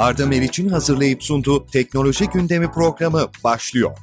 Arda Meriç'in hazırlayıp sunduğu Teknoloji Gündemi programı başlıyor.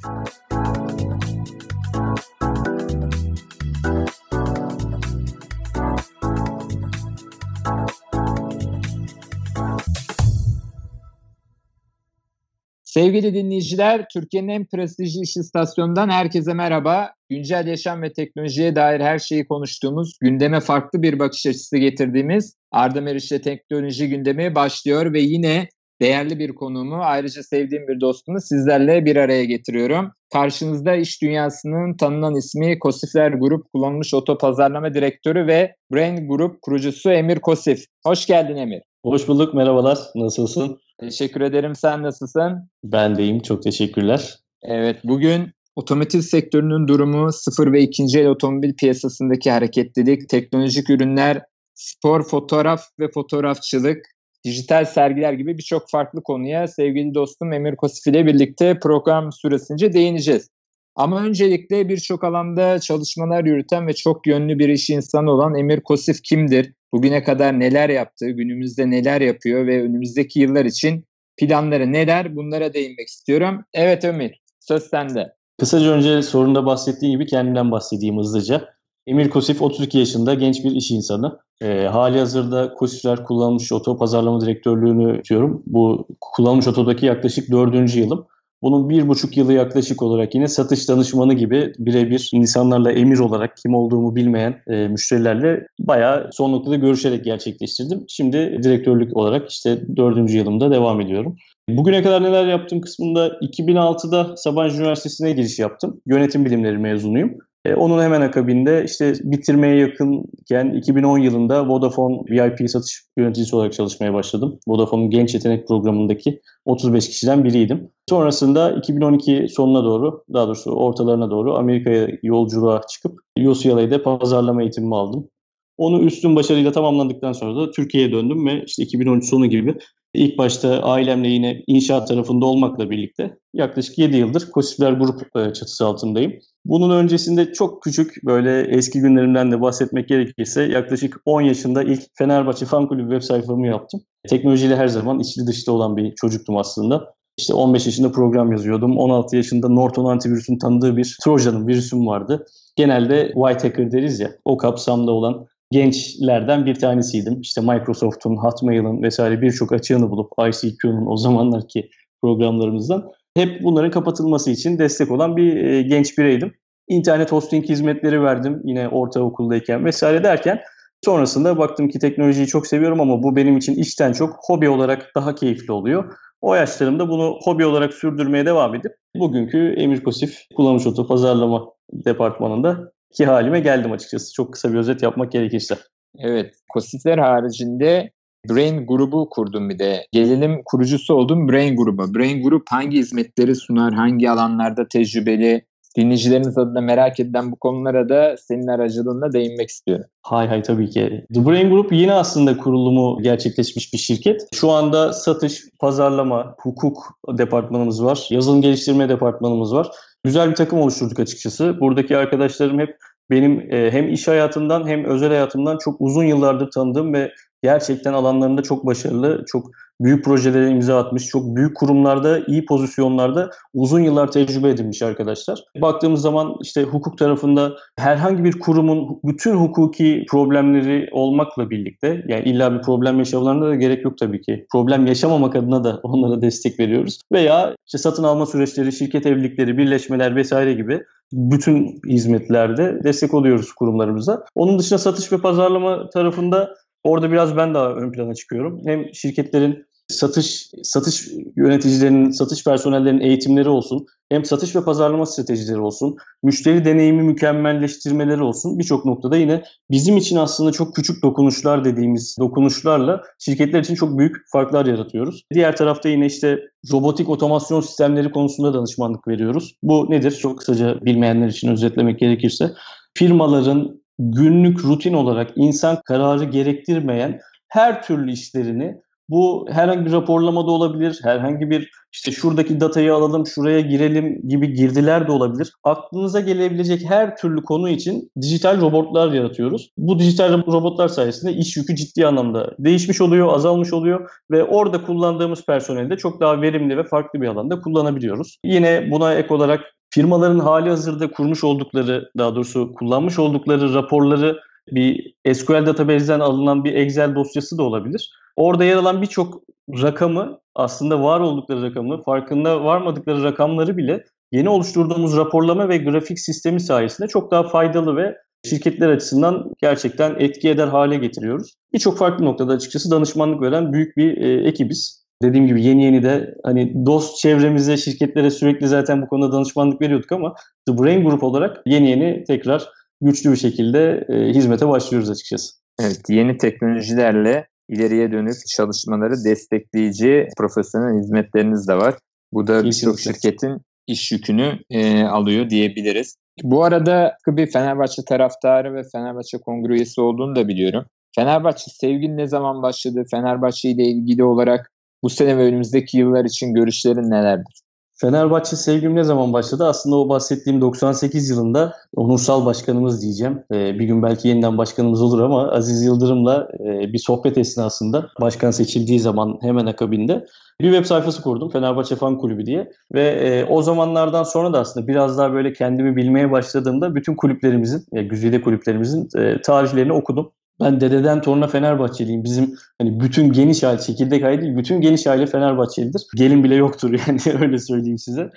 Sevgili dinleyiciler, Türkiye'nin en prestijli iş istasyonundan herkese merhaba. Güncel yaşam ve teknolojiye dair her şeyi konuştuğumuz, gündeme farklı bir bakış açısı getirdiğimiz Arda Meriç'le Teknoloji Gündemi başlıyor ve yine değerli bir konuğumu, ayrıca sevdiğim bir dostumu sizlerle bir araya getiriyorum. Karşınızda iş dünyasının tanınan ismi Kosifler Grup Kullanılmış Oto Pazarlama Direktörü ve Brain Grup kurucusu Emir Kosif. Hoş geldin Emir. Hoş bulduk, merhabalar. Nasılsın? Teşekkür ederim. Sen nasılsın? Ben deyim. Çok teşekkürler. Evet, bugün otomotiv sektörünün durumu, sıfır ve ikinci el otomobil piyasasındaki hareketlilik, teknolojik ürünler, spor, fotoğraf ve fotoğrafçılık, dijital sergiler gibi birçok farklı konuya sevgili dostum Emir Kosif ile birlikte program süresince değineceğiz. Ama öncelikle birçok alanda çalışmalar yürüten ve çok yönlü bir iş insanı olan Emir Kosif kimdir? Bugüne kadar neler yaptı, günümüzde neler yapıyor ve önümüzdeki yıllar için planları neler? Bunlara değinmek istiyorum. Evet Ömür, söz sende. Kısaca önce sorunda bahsettiğim gibi kendimden bahsedeyim hızlıca. Emir Kosif 32 yaşında genç bir iş insanı. E, hali hazırda Kosifler kullanılmış oto pazarlama direktörlüğünü tutuyorum. Bu kullanılmış otodaki yaklaşık dördüncü yılım. Bunun bir buçuk yılı yaklaşık olarak yine satış danışmanı gibi birebir insanlarla emir olarak kim olduğumu bilmeyen e, müşterilerle bayağı son noktada görüşerek gerçekleştirdim. Şimdi direktörlük olarak işte dördüncü yılımda devam ediyorum. Bugüne kadar neler yaptım kısmında 2006'da Sabancı Üniversitesi'ne giriş yaptım. Yönetim bilimleri mezunuyum. E, onun hemen akabinde işte bitirmeye yakınken 2010 yılında Vodafone VIP satış yöneticisi olarak çalışmaya başladım. Vodafone'un genç yetenek programındaki 35 kişiden biriydim. Sonrasında 2012 sonuna doğru, daha doğrusu ortalarına doğru Amerika'ya yolculuğa çıkıp UCLA'de pazarlama eğitimimi aldım. Onu üstün başarıyla tamamlandıktan sonra da Türkiye'ye döndüm ve işte 2013 sonu gibi ilk başta ailemle yine inşaat tarafında olmakla birlikte yaklaşık 7 yıldır Kosifler Grup e, çatısı altındayım. Bunun öncesinde çok küçük böyle eski günlerimden de bahsetmek gerekirse yaklaşık 10 yaşında ilk Fenerbahçe Fan Kulübü web sayfamı yaptım. Teknolojiyle her zaman içli dışlı olan bir çocuktum aslında. İşte 15 yaşında program yazıyordum. 16 yaşında Norton antivirüsün tanıdığı bir Trojan'ın virüsüm vardı. Genelde white hacker deriz ya o kapsamda olan gençlerden bir tanesiydim. İşte Microsoft'un, Hotmail'ın vesaire birçok açığını bulup ICQ'nun o zamanlarki programlarımızdan hep bunların kapatılması için destek olan bir e, genç bireydim. İnternet hosting hizmetleri verdim yine ortaokuldayken vesaire derken sonrasında baktım ki teknolojiyi çok seviyorum ama bu benim için işten çok hobi olarak daha keyifli oluyor. O yaşlarımda bunu hobi olarak sürdürmeye devam edip bugünkü Emir Kosif kullanmış oto pazarlama departmanında ki halime geldim açıkçası. Çok kısa bir özet yapmak gerekirse. Evet, Kosifler haricinde Brain grubu kurdum bir de. Gelelim kurucusu oldum Brain grubu. Brain Group hangi hizmetleri sunar, hangi alanlarda tecrübeli, dinleyicileriniz adına merak edilen bu konulara da senin aracılığında değinmek istiyorum. Hay hay tabii ki. The Brain Group yine aslında kurulumu gerçekleşmiş bir şirket. Şu anda satış, pazarlama, hukuk departmanımız var. Yazılım geliştirme departmanımız var. Güzel bir takım oluşturduk açıkçası. Buradaki arkadaşlarım hep benim e, hem iş hayatımdan hem özel hayatımdan çok uzun yıllardır tanıdığım ve gerçekten alanlarında çok başarılı, çok büyük projelere imza atmış, çok büyük kurumlarda, iyi pozisyonlarda uzun yıllar tecrübe edinmiş arkadaşlar. Baktığımız zaman işte hukuk tarafında herhangi bir kurumun bütün hukuki problemleri olmakla birlikte yani illa bir problem yaşamalarına da gerek yok tabii ki. Problem yaşamamak adına da onlara destek veriyoruz. Veya işte satın alma süreçleri, şirket evlilikleri, birleşmeler vesaire gibi bütün hizmetlerde destek oluyoruz kurumlarımıza. Onun dışında satış ve pazarlama tarafında Orada biraz ben daha ön plana çıkıyorum. Hem şirketlerin satış satış yöneticilerinin, satış personellerinin eğitimleri olsun, hem satış ve pazarlama stratejileri olsun, müşteri deneyimi mükemmelleştirmeleri olsun. Birçok noktada yine bizim için aslında çok küçük dokunuşlar dediğimiz dokunuşlarla şirketler için çok büyük farklar yaratıyoruz. Diğer tarafta yine işte robotik otomasyon sistemleri konusunda danışmanlık veriyoruz. Bu nedir? Çok kısaca bilmeyenler için özetlemek gerekirse firmaların günlük rutin olarak insan kararı gerektirmeyen her türlü işlerini Bu herhangi bir raporlama da olabilir, herhangi bir işte şuradaki datayı alalım, şuraya girelim gibi girdiler de olabilir. Aklınıza gelebilecek her türlü konu için dijital robotlar yaratıyoruz. Bu dijital robotlar sayesinde iş yükü ciddi anlamda değişmiş oluyor, azalmış oluyor ve orada kullandığımız personeli de çok daha verimli ve farklı bir alanda kullanabiliyoruz. Yine buna ek olarak firmaların hali hazırda kurmuş oldukları, daha doğrusu kullanmış oldukları raporları bir SQL database'den alınan bir Excel dosyası da olabilir. Orada yer alan birçok rakamı aslında var oldukları rakamı, farkında varmadıkları rakamları bile yeni oluşturduğumuz raporlama ve grafik sistemi sayesinde çok daha faydalı ve şirketler açısından gerçekten etki eder hale getiriyoruz. Birçok farklı noktada açıkçası danışmanlık veren büyük bir e, ekibiz. Dediğim gibi yeni yeni de hani dost çevremize, şirketlere sürekli zaten bu konuda danışmanlık veriyorduk ama The Brain Group olarak yeni yeni tekrar güçlü bir şekilde e, hizmete başlıyoruz açıkçası. Evet, yeni teknolojilerle ileriye dönük çalışmaları destekleyici profesyonel hizmetleriniz de var. Bu da birçok şirketin iş yükünü e, alıyor diyebiliriz. Bu arada bir Fenerbahçe taraftarı ve Fenerbahçe kongre üyesi olduğunu da biliyorum. Fenerbahçe sevgin ne zaman başladı? Fenerbahçe ile ilgili olarak bu sene ve önümüzdeki yıllar için görüşlerin nelerdir? Fenerbahçe sevgim ne zaman başladı? Aslında o bahsettiğim 98 yılında onursal başkanımız diyeceğim. Ee, bir gün belki yeniden başkanımız olur ama Aziz Yıldırım'la e, bir sohbet esnasında başkan seçildiği zaman hemen akabinde bir web sayfası kurdum Fenerbahçe Fan Kulübü diye ve e, o zamanlardan sonra da aslında biraz daha böyle kendimi bilmeye başladığımda bütün kulüplerimizin, yani güzide kulüplerimizin e, tarihlerini okudum. Ben dededen toruna Fenerbahçeliyim. Bizim hani bütün geniş aile, çekirdek aile değil, bütün geniş aile Fenerbahçelidir. Gelin bile yoktur yani öyle söyleyeyim size.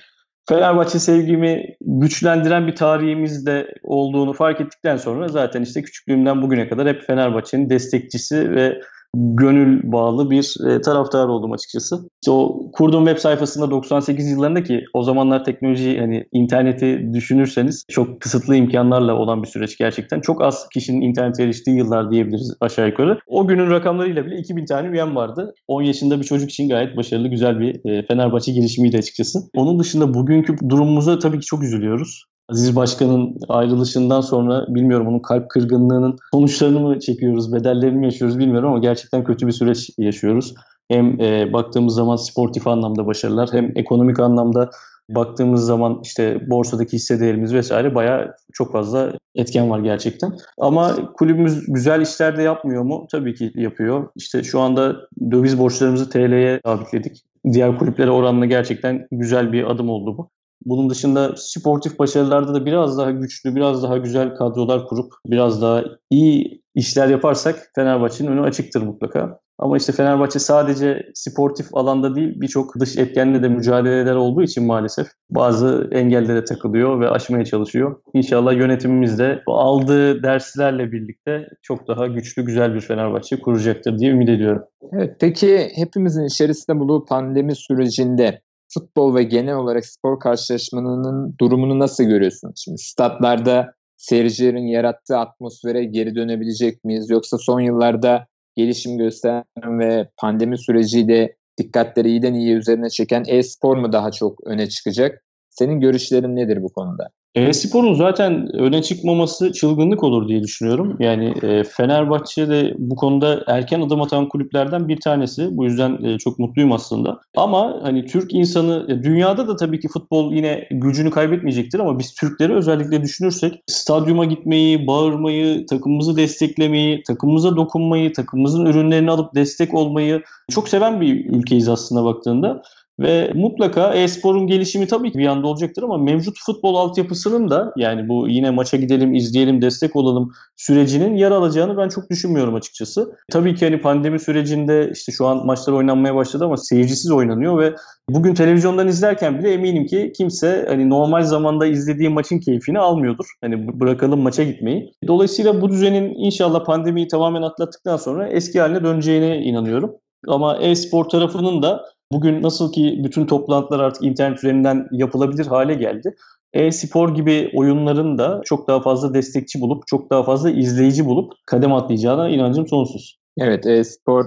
Fenerbahçe sevgimi güçlendiren bir tarihimiz de olduğunu fark ettikten sonra zaten işte küçüklüğümden bugüne kadar hep Fenerbahçe'nin destekçisi ve gönül bağlı bir e, taraftar oldum açıkçası. İşte o kurduğum web sayfasında 98 yıllarında ki o zamanlar teknoloji hani interneti düşünürseniz çok kısıtlı imkanlarla olan bir süreç gerçekten. Çok az kişinin internete eriştiği yıllar diyebiliriz aşağı yukarı. O günün rakamlarıyla bile 2000 tane üyem vardı. 10 yaşında bir çocuk için gayet başarılı güzel bir e, Fenerbahçe girişimiydi açıkçası. Onun dışında bugünkü durumumuza tabii ki çok üzülüyoruz. Aziz Başkan'ın ayrılışından sonra bilmiyorum onun kalp kırgınlığının sonuçlarını mı çekiyoruz, bedellerini mi yaşıyoruz bilmiyorum ama gerçekten kötü bir süreç yaşıyoruz. Hem e, baktığımız zaman sportif anlamda başarılar hem ekonomik anlamda baktığımız zaman işte borsadaki hisse değerimiz vesaire bayağı çok fazla etken var gerçekten. Ama kulübümüz güzel işler de yapmıyor mu? Tabii ki yapıyor. İşte şu anda döviz borçlarımızı TL'ye sabitledik. Diğer kulüplere oranla gerçekten güzel bir adım oldu bu. Bunun dışında sportif başarılarda da biraz daha güçlü, biraz daha güzel kadrolar kurup biraz daha iyi işler yaparsak Fenerbahçe'nin önü açıktır mutlaka. Ama işte Fenerbahçe sadece sportif alanda değil birçok dış etkenle de mücadeleler olduğu için maalesef bazı engellere takılıyor ve aşmaya çalışıyor. İnşallah yönetimimiz de aldığı derslerle birlikte çok daha güçlü güzel bir Fenerbahçe kuracaktır diye ümit ediyorum. Evet, peki hepimizin içerisinde bulunduğu pandemi sürecinde futbol ve genel olarak spor karşılaşmanın durumunu nasıl görüyorsun? Şimdi statlarda seyircilerin yarattığı atmosfere geri dönebilecek miyiz? Yoksa son yıllarda gelişim gösteren ve pandemi süreciyle dikkatleri iyiden iyiye üzerine çeken e-spor mu daha çok öne çıkacak? Senin görüşlerin nedir bu konuda? E-sporun zaten öne çıkmaması çılgınlık olur diye düşünüyorum. Yani e, Fenerbahçe de bu konuda erken adım atan kulüplerden bir tanesi. Bu yüzden e, çok mutluyum aslında. Ama hani Türk insanı, ya dünyada da tabii ki futbol yine gücünü kaybetmeyecektir ama biz Türkleri özellikle düşünürsek stadyuma gitmeyi, bağırmayı, takımımızı desteklemeyi, takımımıza dokunmayı, takımımızın ürünlerini alıp destek olmayı çok seven bir ülkeyiz aslında baktığında. Ve mutlaka e-sporun gelişimi tabii ki bir yanda olacaktır ama mevcut futbol altyapısının da yani bu yine maça gidelim, izleyelim, destek olalım sürecinin yer alacağını ben çok düşünmüyorum açıkçası. Tabii ki hani pandemi sürecinde işte şu an maçlar oynanmaya başladı ama seyircisiz oynanıyor ve bugün televizyondan izlerken bile eminim ki kimse hani normal zamanda izlediği maçın keyfini almıyordur. Hani bırakalım maça gitmeyi. Dolayısıyla bu düzenin inşallah pandemiyi tamamen atlattıktan sonra eski haline döneceğine inanıyorum. Ama e-spor tarafının da Bugün nasıl ki bütün toplantılar artık internet üzerinden yapılabilir hale geldi. E-spor gibi oyunların da çok daha fazla destekçi bulup, çok daha fazla izleyici bulup kadem atlayacağına inancım sonsuz. Evet, e-spor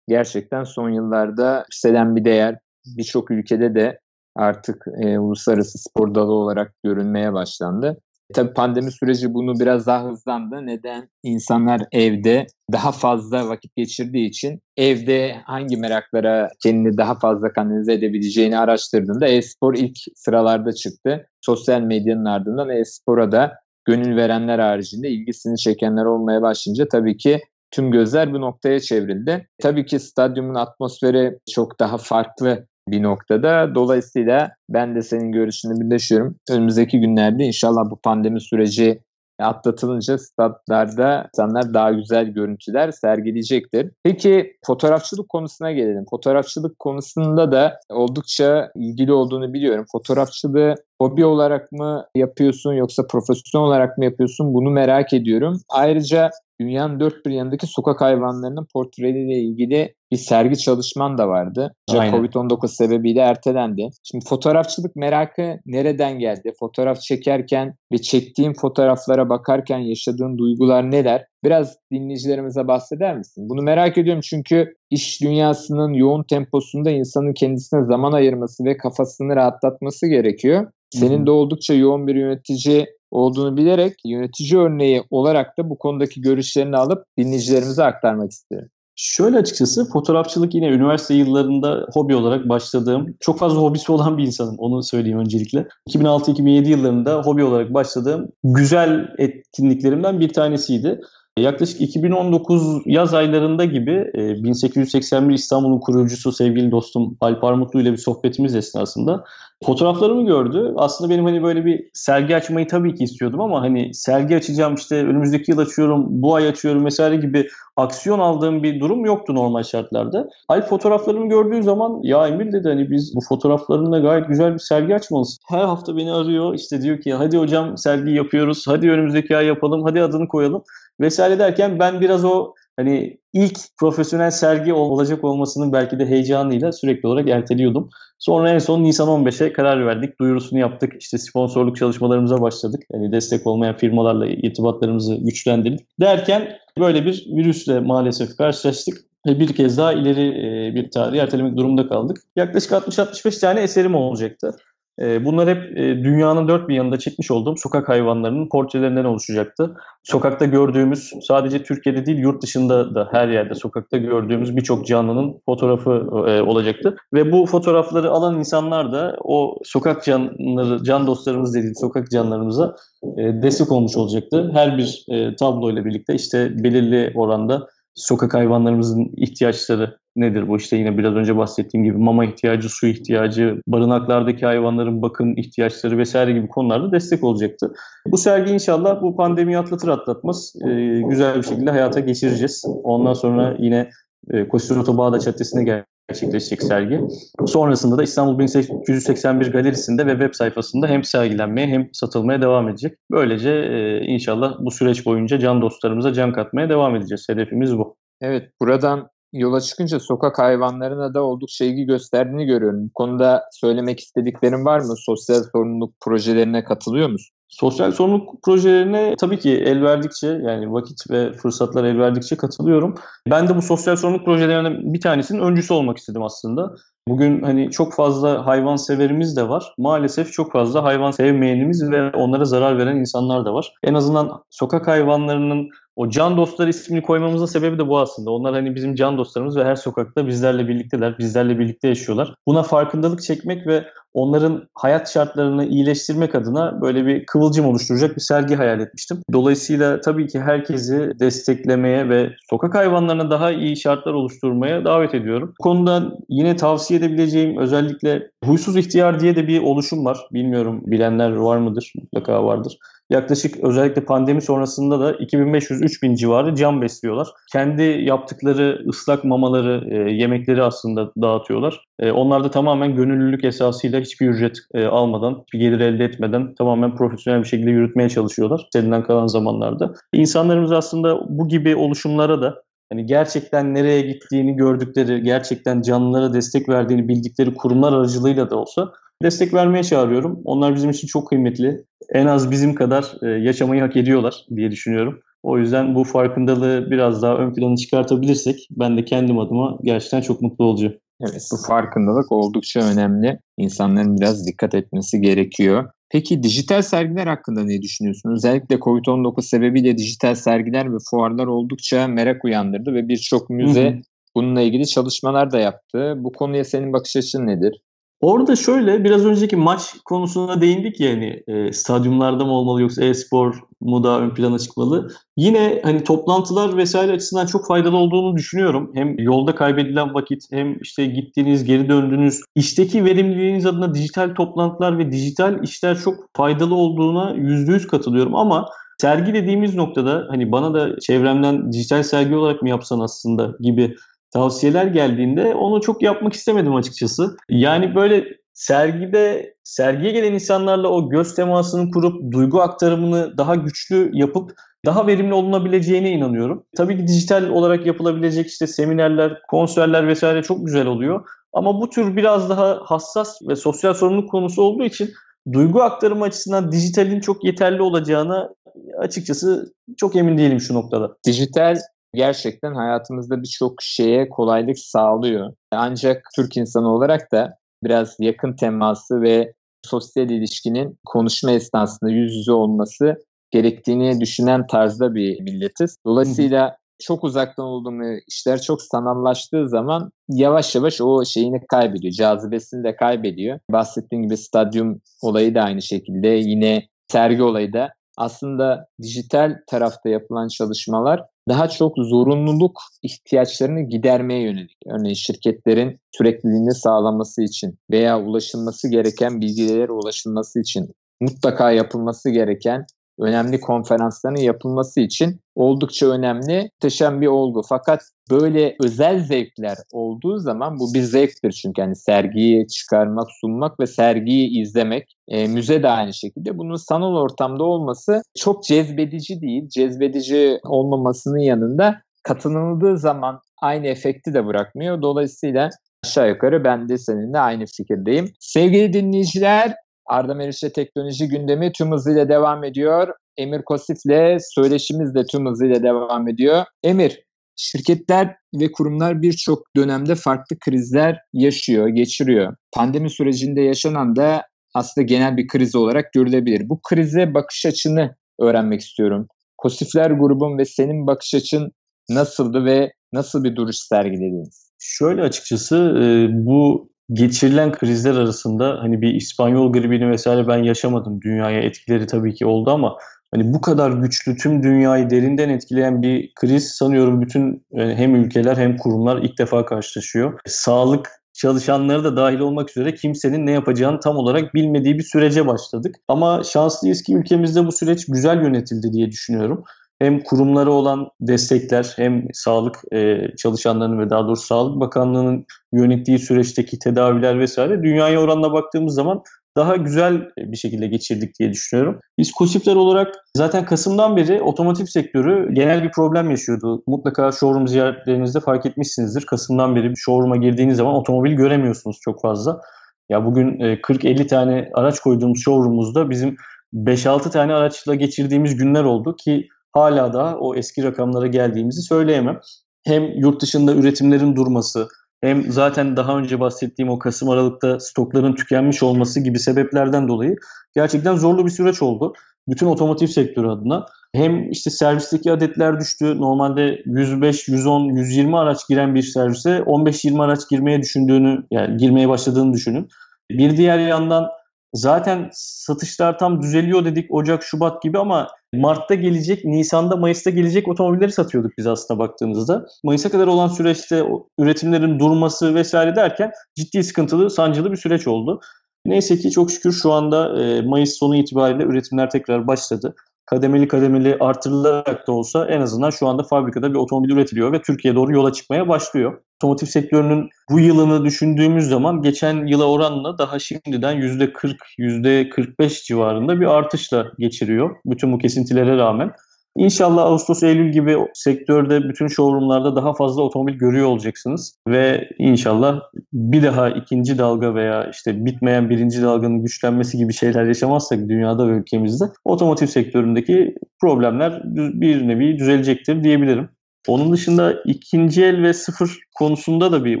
gerçekten son yıllarda yükselen bir değer. Birçok ülkede de artık e, uluslararası spor dalı olarak görünmeye başlandı. Tabii pandemi süreci bunu biraz daha hızlandı. Neden? İnsanlar evde daha fazla vakit geçirdiği için evde hangi meraklara kendini daha fazla kanalize edebileceğini araştırdığında e-spor ilk sıralarda çıktı. Sosyal medyanın ardından e-spora da gönül verenler haricinde ilgisini çekenler olmaya başlayınca tabii ki tüm gözler bu noktaya çevrildi. Tabii ki stadyumun atmosferi çok daha farklı bir noktada. Dolayısıyla ben de senin görüşünü birleşiyorum. Önümüzdeki günlerde inşallah bu pandemi süreci atlatılınca statlarda insanlar daha güzel görüntüler sergileyecektir. Peki fotoğrafçılık konusuna gelelim. Fotoğrafçılık konusunda da oldukça ilgili olduğunu biliyorum. Fotoğrafçılığı hobi olarak mı yapıyorsun yoksa profesyonel olarak mı yapıyorsun bunu merak ediyorum. Ayrıca dünyanın dört bir yanındaki sokak hayvanlarının portreleriyle ilgili bir sergi çalışman da vardı. Covid-19 sebebiyle ertelendi. Şimdi fotoğrafçılık merakı nereden geldi? Fotoğraf çekerken ve çektiğin fotoğraflara bakarken yaşadığın duygular neler? Biraz dinleyicilerimize bahseder misin? Bunu merak ediyorum çünkü iş dünyasının yoğun temposunda insanın kendisine zaman ayırması ve kafasını rahatlatması gerekiyor. Senin de oldukça yoğun bir yönetici olduğunu bilerek yönetici örneği olarak da bu konudaki görüşlerini alıp dinleyicilerimize aktarmak istiyorum. Şöyle açıkçası fotoğrafçılık yine üniversite yıllarında hobi olarak başladığım, çok fazla hobisi olan bir insanım onu söyleyeyim öncelikle. 2006-2007 yıllarında hobi olarak başladığım güzel etkinliklerimden bir tanesiydi. Yaklaşık 2019 yaz aylarında gibi 1881 İstanbul'un kurucusu sevgili dostum Alp Armutlu ile bir sohbetimiz esnasında fotoğraflarımı gördü. Aslında benim hani böyle bir sergi açmayı tabii ki istiyordum ama hani sergi açacağım işte önümüzdeki yıl açıyorum, bu ay açıyorum vesaire gibi aksiyon aldığım bir durum yoktu normal şartlarda. Alp fotoğraflarımı gördüğü zaman ya Emir dedi hani biz bu fotoğraflarınla gayet güzel bir sergi açmalısın. Her hafta beni arıyor işte diyor ki hadi hocam sergi yapıyoruz, hadi önümüzdeki ay yapalım, hadi adını koyalım vesaire derken ben biraz o hani ilk profesyonel sergi olacak olmasının belki de heyecanıyla sürekli olarak erteliyordum. Sonra en son Nisan 15'e karar verdik. Duyurusunu yaptık. İşte sponsorluk çalışmalarımıza başladık. Yani destek olmayan firmalarla irtibatlarımızı güçlendirdik. Derken böyle bir virüsle maalesef karşılaştık. Ve bir kez daha ileri bir tarihi ertelemek durumunda kaldık. Yaklaşık 60-65 tane eserim olacaktı. Ee, bunlar hep e, dünyanın dört bir yanında çekmiş olduğum sokak hayvanlarının portrelerinden oluşacaktı. Sokakta gördüğümüz, sadece Türkiye'de değil yurt dışında da her yerde sokakta gördüğümüz birçok canlının fotoğrafı e, olacaktı. Ve bu fotoğrafları alan insanlar da o sokak canları, can dostlarımız dediğim sokak canlarımıza e, destek olmuş olacaktı. Her bir tabloyla birlikte işte belirli oranda sokak hayvanlarımızın ihtiyaçları nedir bu? İşte yine biraz önce bahsettiğim gibi mama ihtiyacı, su ihtiyacı, barınaklardaki hayvanların bakım ihtiyaçları vesaire gibi konularda destek olacaktı. Bu sergi inşallah bu pandemiyi atlatır atlatmaz e, güzel bir şekilde hayata geçireceğiz. Ondan sonra yine e, Koştur Otobağda Caddesi'ne gerçekleşecek sergi. Sonrasında da İstanbul 1881 Galerisi'nde ve web sayfasında hem sergilenmeye hem satılmaya devam edecek. Böylece e, inşallah bu süreç boyunca can dostlarımıza can katmaya devam edeceğiz. Hedefimiz bu. Evet, buradan yola çıkınca sokak hayvanlarına da oldukça ilgi gösterdiğini görüyorum. Bu konuda söylemek istediklerin var mı? Sosyal sorumluluk projelerine katılıyor musun? Sosyal sorumluluk projelerine tabii ki el verdikçe yani vakit ve fırsatlar el verdikçe katılıyorum. Ben de bu sosyal sorumluluk projelerinden bir tanesinin öncüsü olmak istedim aslında. Bugün hani çok fazla hayvan severimiz de var. Maalesef çok fazla hayvan sevmeyenimiz ve onlara zarar veren insanlar da var. En azından sokak hayvanlarının o can dostları ismini koymamızın sebebi de bu aslında. Onlar hani bizim can dostlarımız ve her sokakta bizlerle birlikteler, bizlerle birlikte yaşıyorlar. Buna farkındalık çekmek ve onların hayat şartlarını iyileştirmek adına böyle bir kıvılcım oluşturacak bir sergi hayal etmiştim. Dolayısıyla tabii ki herkesi desteklemeye ve sokak hayvanlarına daha iyi şartlar oluşturmaya davet ediyorum. Bu konuda yine tavsiye edebileceğim özellikle huysuz ihtiyar diye de bir oluşum var. Bilmiyorum bilenler var mıdır? Mutlaka vardır. Yaklaşık özellikle pandemi sonrasında da 2500-3000 civarı can besliyorlar. Kendi yaptıkları ıslak mamaları, e, yemekleri aslında dağıtıyorlar. E, onlar da tamamen gönüllülük esasıyla hiçbir ücret e, almadan, hiçbir gelir elde etmeden tamamen profesyonel bir şekilde yürütmeye çalışıyorlar. Elinden kalan zamanlarda. İnsanlarımız aslında bu gibi oluşumlara da hani gerçekten nereye gittiğini gördükleri, gerçekten canlılara destek verdiğini bildikleri kurumlar aracılığıyla da olsa destek vermeye çağırıyorum. Onlar bizim için çok kıymetli. En az bizim kadar e, yaşamayı hak ediyorlar diye düşünüyorum. O yüzden bu farkındalığı biraz daha ön plana çıkartabilirsek ben de kendim adıma gerçekten çok mutlu olacağım. Evet bu farkındalık oldukça önemli. İnsanların biraz dikkat etmesi gerekiyor. Peki dijital sergiler hakkında ne düşünüyorsun? Özellikle COVID-19 sebebiyle dijital sergiler ve fuarlar oldukça merak uyandırdı ve birçok müze hı hı. bununla ilgili çalışmalar da yaptı. Bu konuya senin bakış açın nedir? Orada şöyle biraz önceki maç konusuna değindik ya hani e, stadyumlarda mı olmalı yoksa e-spor mu daha ön plana çıkmalı. Yine hani toplantılar vesaire açısından çok faydalı olduğunu düşünüyorum. Hem yolda kaybedilen vakit hem işte gittiğiniz geri döndüğünüz işteki verimliliğiniz adına dijital toplantılar ve dijital işler çok faydalı olduğuna yüzde yüz katılıyorum ama sergi dediğimiz noktada hani bana da çevremden dijital sergi olarak mı yapsan aslında gibi tavsiyeler geldiğinde onu çok yapmak istemedim açıkçası. Yani böyle sergide sergiye gelen insanlarla o göz temasını kurup duygu aktarımını daha güçlü yapıp daha verimli olunabileceğine inanıyorum. Tabii ki dijital olarak yapılabilecek işte seminerler, konserler vesaire çok güzel oluyor. Ama bu tür biraz daha hassas ve sosyal sorumluluk konusu olduğu için duygu aktarımı açısından dijitalin çok yeterli olacağına açıkçası çok emin değilim şu noktada. Dijital gerçekten hayatımızda birçok şeye kolaylık sağlıyor. Ancak Türk insanı olarak da biraz yakın teması ve sosyal ilişkinin konuşma esnasında yüz yüze olması gerektiğini düşünen tarzda bir milletiz. Dolayısıyla çok uzaktan olduğumu işler çok sanallaştığı zaman yavaş yavaş o şeyini kaybediyor. Cazibesini de kaybediyor. Bahsettiğim gibi stadyum olayı da aynı şekilde. Yine sergi olayı da aslında dijital tarafta yapılan çalışmalar daha çok zorunluluk ihtiyaçlarını gidermeye yönelik. Örneğin şirketlerin sürekliliğini sağlaması için veya ulaşılması gereken bilgilere ulaşılması için mutlaka yapılması gereken önemli konferansların yapılması için oldukça önemli, muhteşem bir olgu. Fakat böyle özel zevkler olduğu zaman bu bir zevktir çünkü yani sergiyi çıkarmak, sunmak ve sergiyi izlemek. E, müze de aynı şekilde. Bunun sanal ortamda olması çok cezbedici değil. Cezbedici olmamasının yanında katılındığı zaman aynı efekti de bırakmıyor. Dolayısıyla aşağı yukarı ben de seninle aynı fikirdeyim. Sevgili dinleyiciler Arda Meriç'le teknoloji gündemi tüm hızıyla devam ediyor. Emir Kosif'le söyleşimiz de tüm hızıyla devam ediyor. Emir, şirketler ve kurumlar birçok dönemde farklı krizler yaşıyor, geçiriyor. Pandemi sürecinde yaşanan da aslında genel bir kriz olarak görülebilir. Bu krize bakış açını öğrenmek istiyorum. Kosifler grubun ve senin bakış açın nasıldı ve nasıl bir duruş sergilediniz? Şöyle açıkçası bu geçirilen krizler arasında hani bir İspanyol gribini vesaire ben yaşamadım. Dünyaya etkileri tabii ki oldu ama hani bu kadar güçlü tüm dünyayı derinden etkileyen bir kriz sanıyorum bütün hem ülkeler hem kurumlar ilk defa karşılaşıyor. Sağlık çalışanları da dahil olmak üzere kimsenin ne yapacağını tam olarak bilmediği bir sürece başladık. Ama şanslıyız ki ülkemizde bu süreç güzel yönetildi diye düşünüyorum hem kurumlara olan destekler hem sağlık e, çalışanlarının ve daha doğrusu Sağlık Bakanlığı'nın yönettiği süreçteki tedaviler vesaire dünyaya oranla baktığımız zaman daha güzel bir şekilde geçirdik diye düşünüyorum. Biz Kosifler olarak zaten Kasım'dan beri otomotiv sektörü genel bir problem yaşıyordu. Mutlaka showroom ziyaretlerinizde fark etmişsinizdir. Kasım'dan beri showroom'a girdiğiniz zaman otomobil göremiyorsunuz çok fazla. Ya bugün 40-50 tane araç koyduğumuz showroom'umuzda bizim 5-6 tane araçla geçirdiğimiz günler oldu ki hala da o eski rakamlara geldiğimizi söyleyemem. Hem yurt dışında üretimlerin durması, hem zaten daha önce bahsettiğim o Kasım Aralık'ta stokların tükenmiş olması gibi sebeplerden dolayı gerçekten zorlu bir süreç oldu. Bütün otomotiv sektörü adına. Hem işte servisteki adetler düştü. Normalde 105, 110, 120 araç giren bir servise 15-20 araç girmeye düşündüğünü, yani girmeye başladığını düşünün. Bir diğer yandan Zaten satışlar tam düzeliyor dedik Ocak, Şubat gibi ama Mart'ta gelecek, Nisan'da, Mayıs'ta gelecek otomobilleri satıyorduk biz aslında baktığımızda. Mayıs'a kadar olan süreçte üretimlerin durması vesaire derken ciddi sıkıntılı, sancılı bir süreç oldu. Neyse ki çok şükür şu anda Mayıs sonu itibariyle üretimler tekrar başladı kademeli kademeli artırılarak da olsa en azından şu anda fabrikada bir otomobil üretiliyor ve Türkiye doğru yola çıkmaya başlıyor. Otomotiv sektörünün bu yılını düşündüğümüz zaman geçen yıla oranla daha şimdiden %40, %45 civarında bir artışla geçiriyor bütün bu kesintilere rağmen. İnşallah Ağustos-Eylül gibi sektörde bütün showroomlarda daha fazla otomobil görüyor olacaksınız. Ve inşallah bir daha ikinci dalga veya işte bitmeyen birinci dalganın güçlenmesi gibi şeyler yaşamazsak dünyada ve ülkemizde otomotiv sektöründeki problemler bir nevi düzelecektir diyebilirim. Onun dışında ikinci el ve sıfır konusunda da bir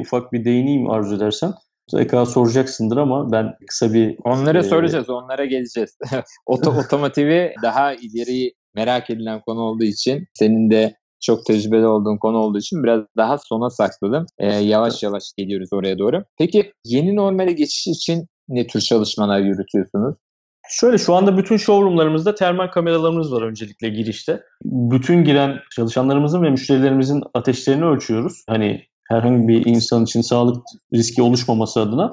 ufak bir değineyim arzu edersen. mutlaka soracaksındır ama ben kısa bir... Onlara e, soracağız, onlara geleceğiz. Oto, otomotivi daha ileri merak edilen konu olduğu için senin de çok tecrübeli olduğun konu olduğu için biraz daha sona sakladım. Ee, yavaş yavaş geliyoruz oraya doğru. Peki yeni normale geçiş için ne tür çalışmalar yürütüyorsunuz? Şöyle şu anda bütün showroomlarımızda termal kameralarımız var öncelikle girişte. Bütün giren çalışanlarımızın ve müşterilerimizin ateşlerini ölçüyoruz. Hani herhangi bir insan için sağlık riski oluşmaması adına.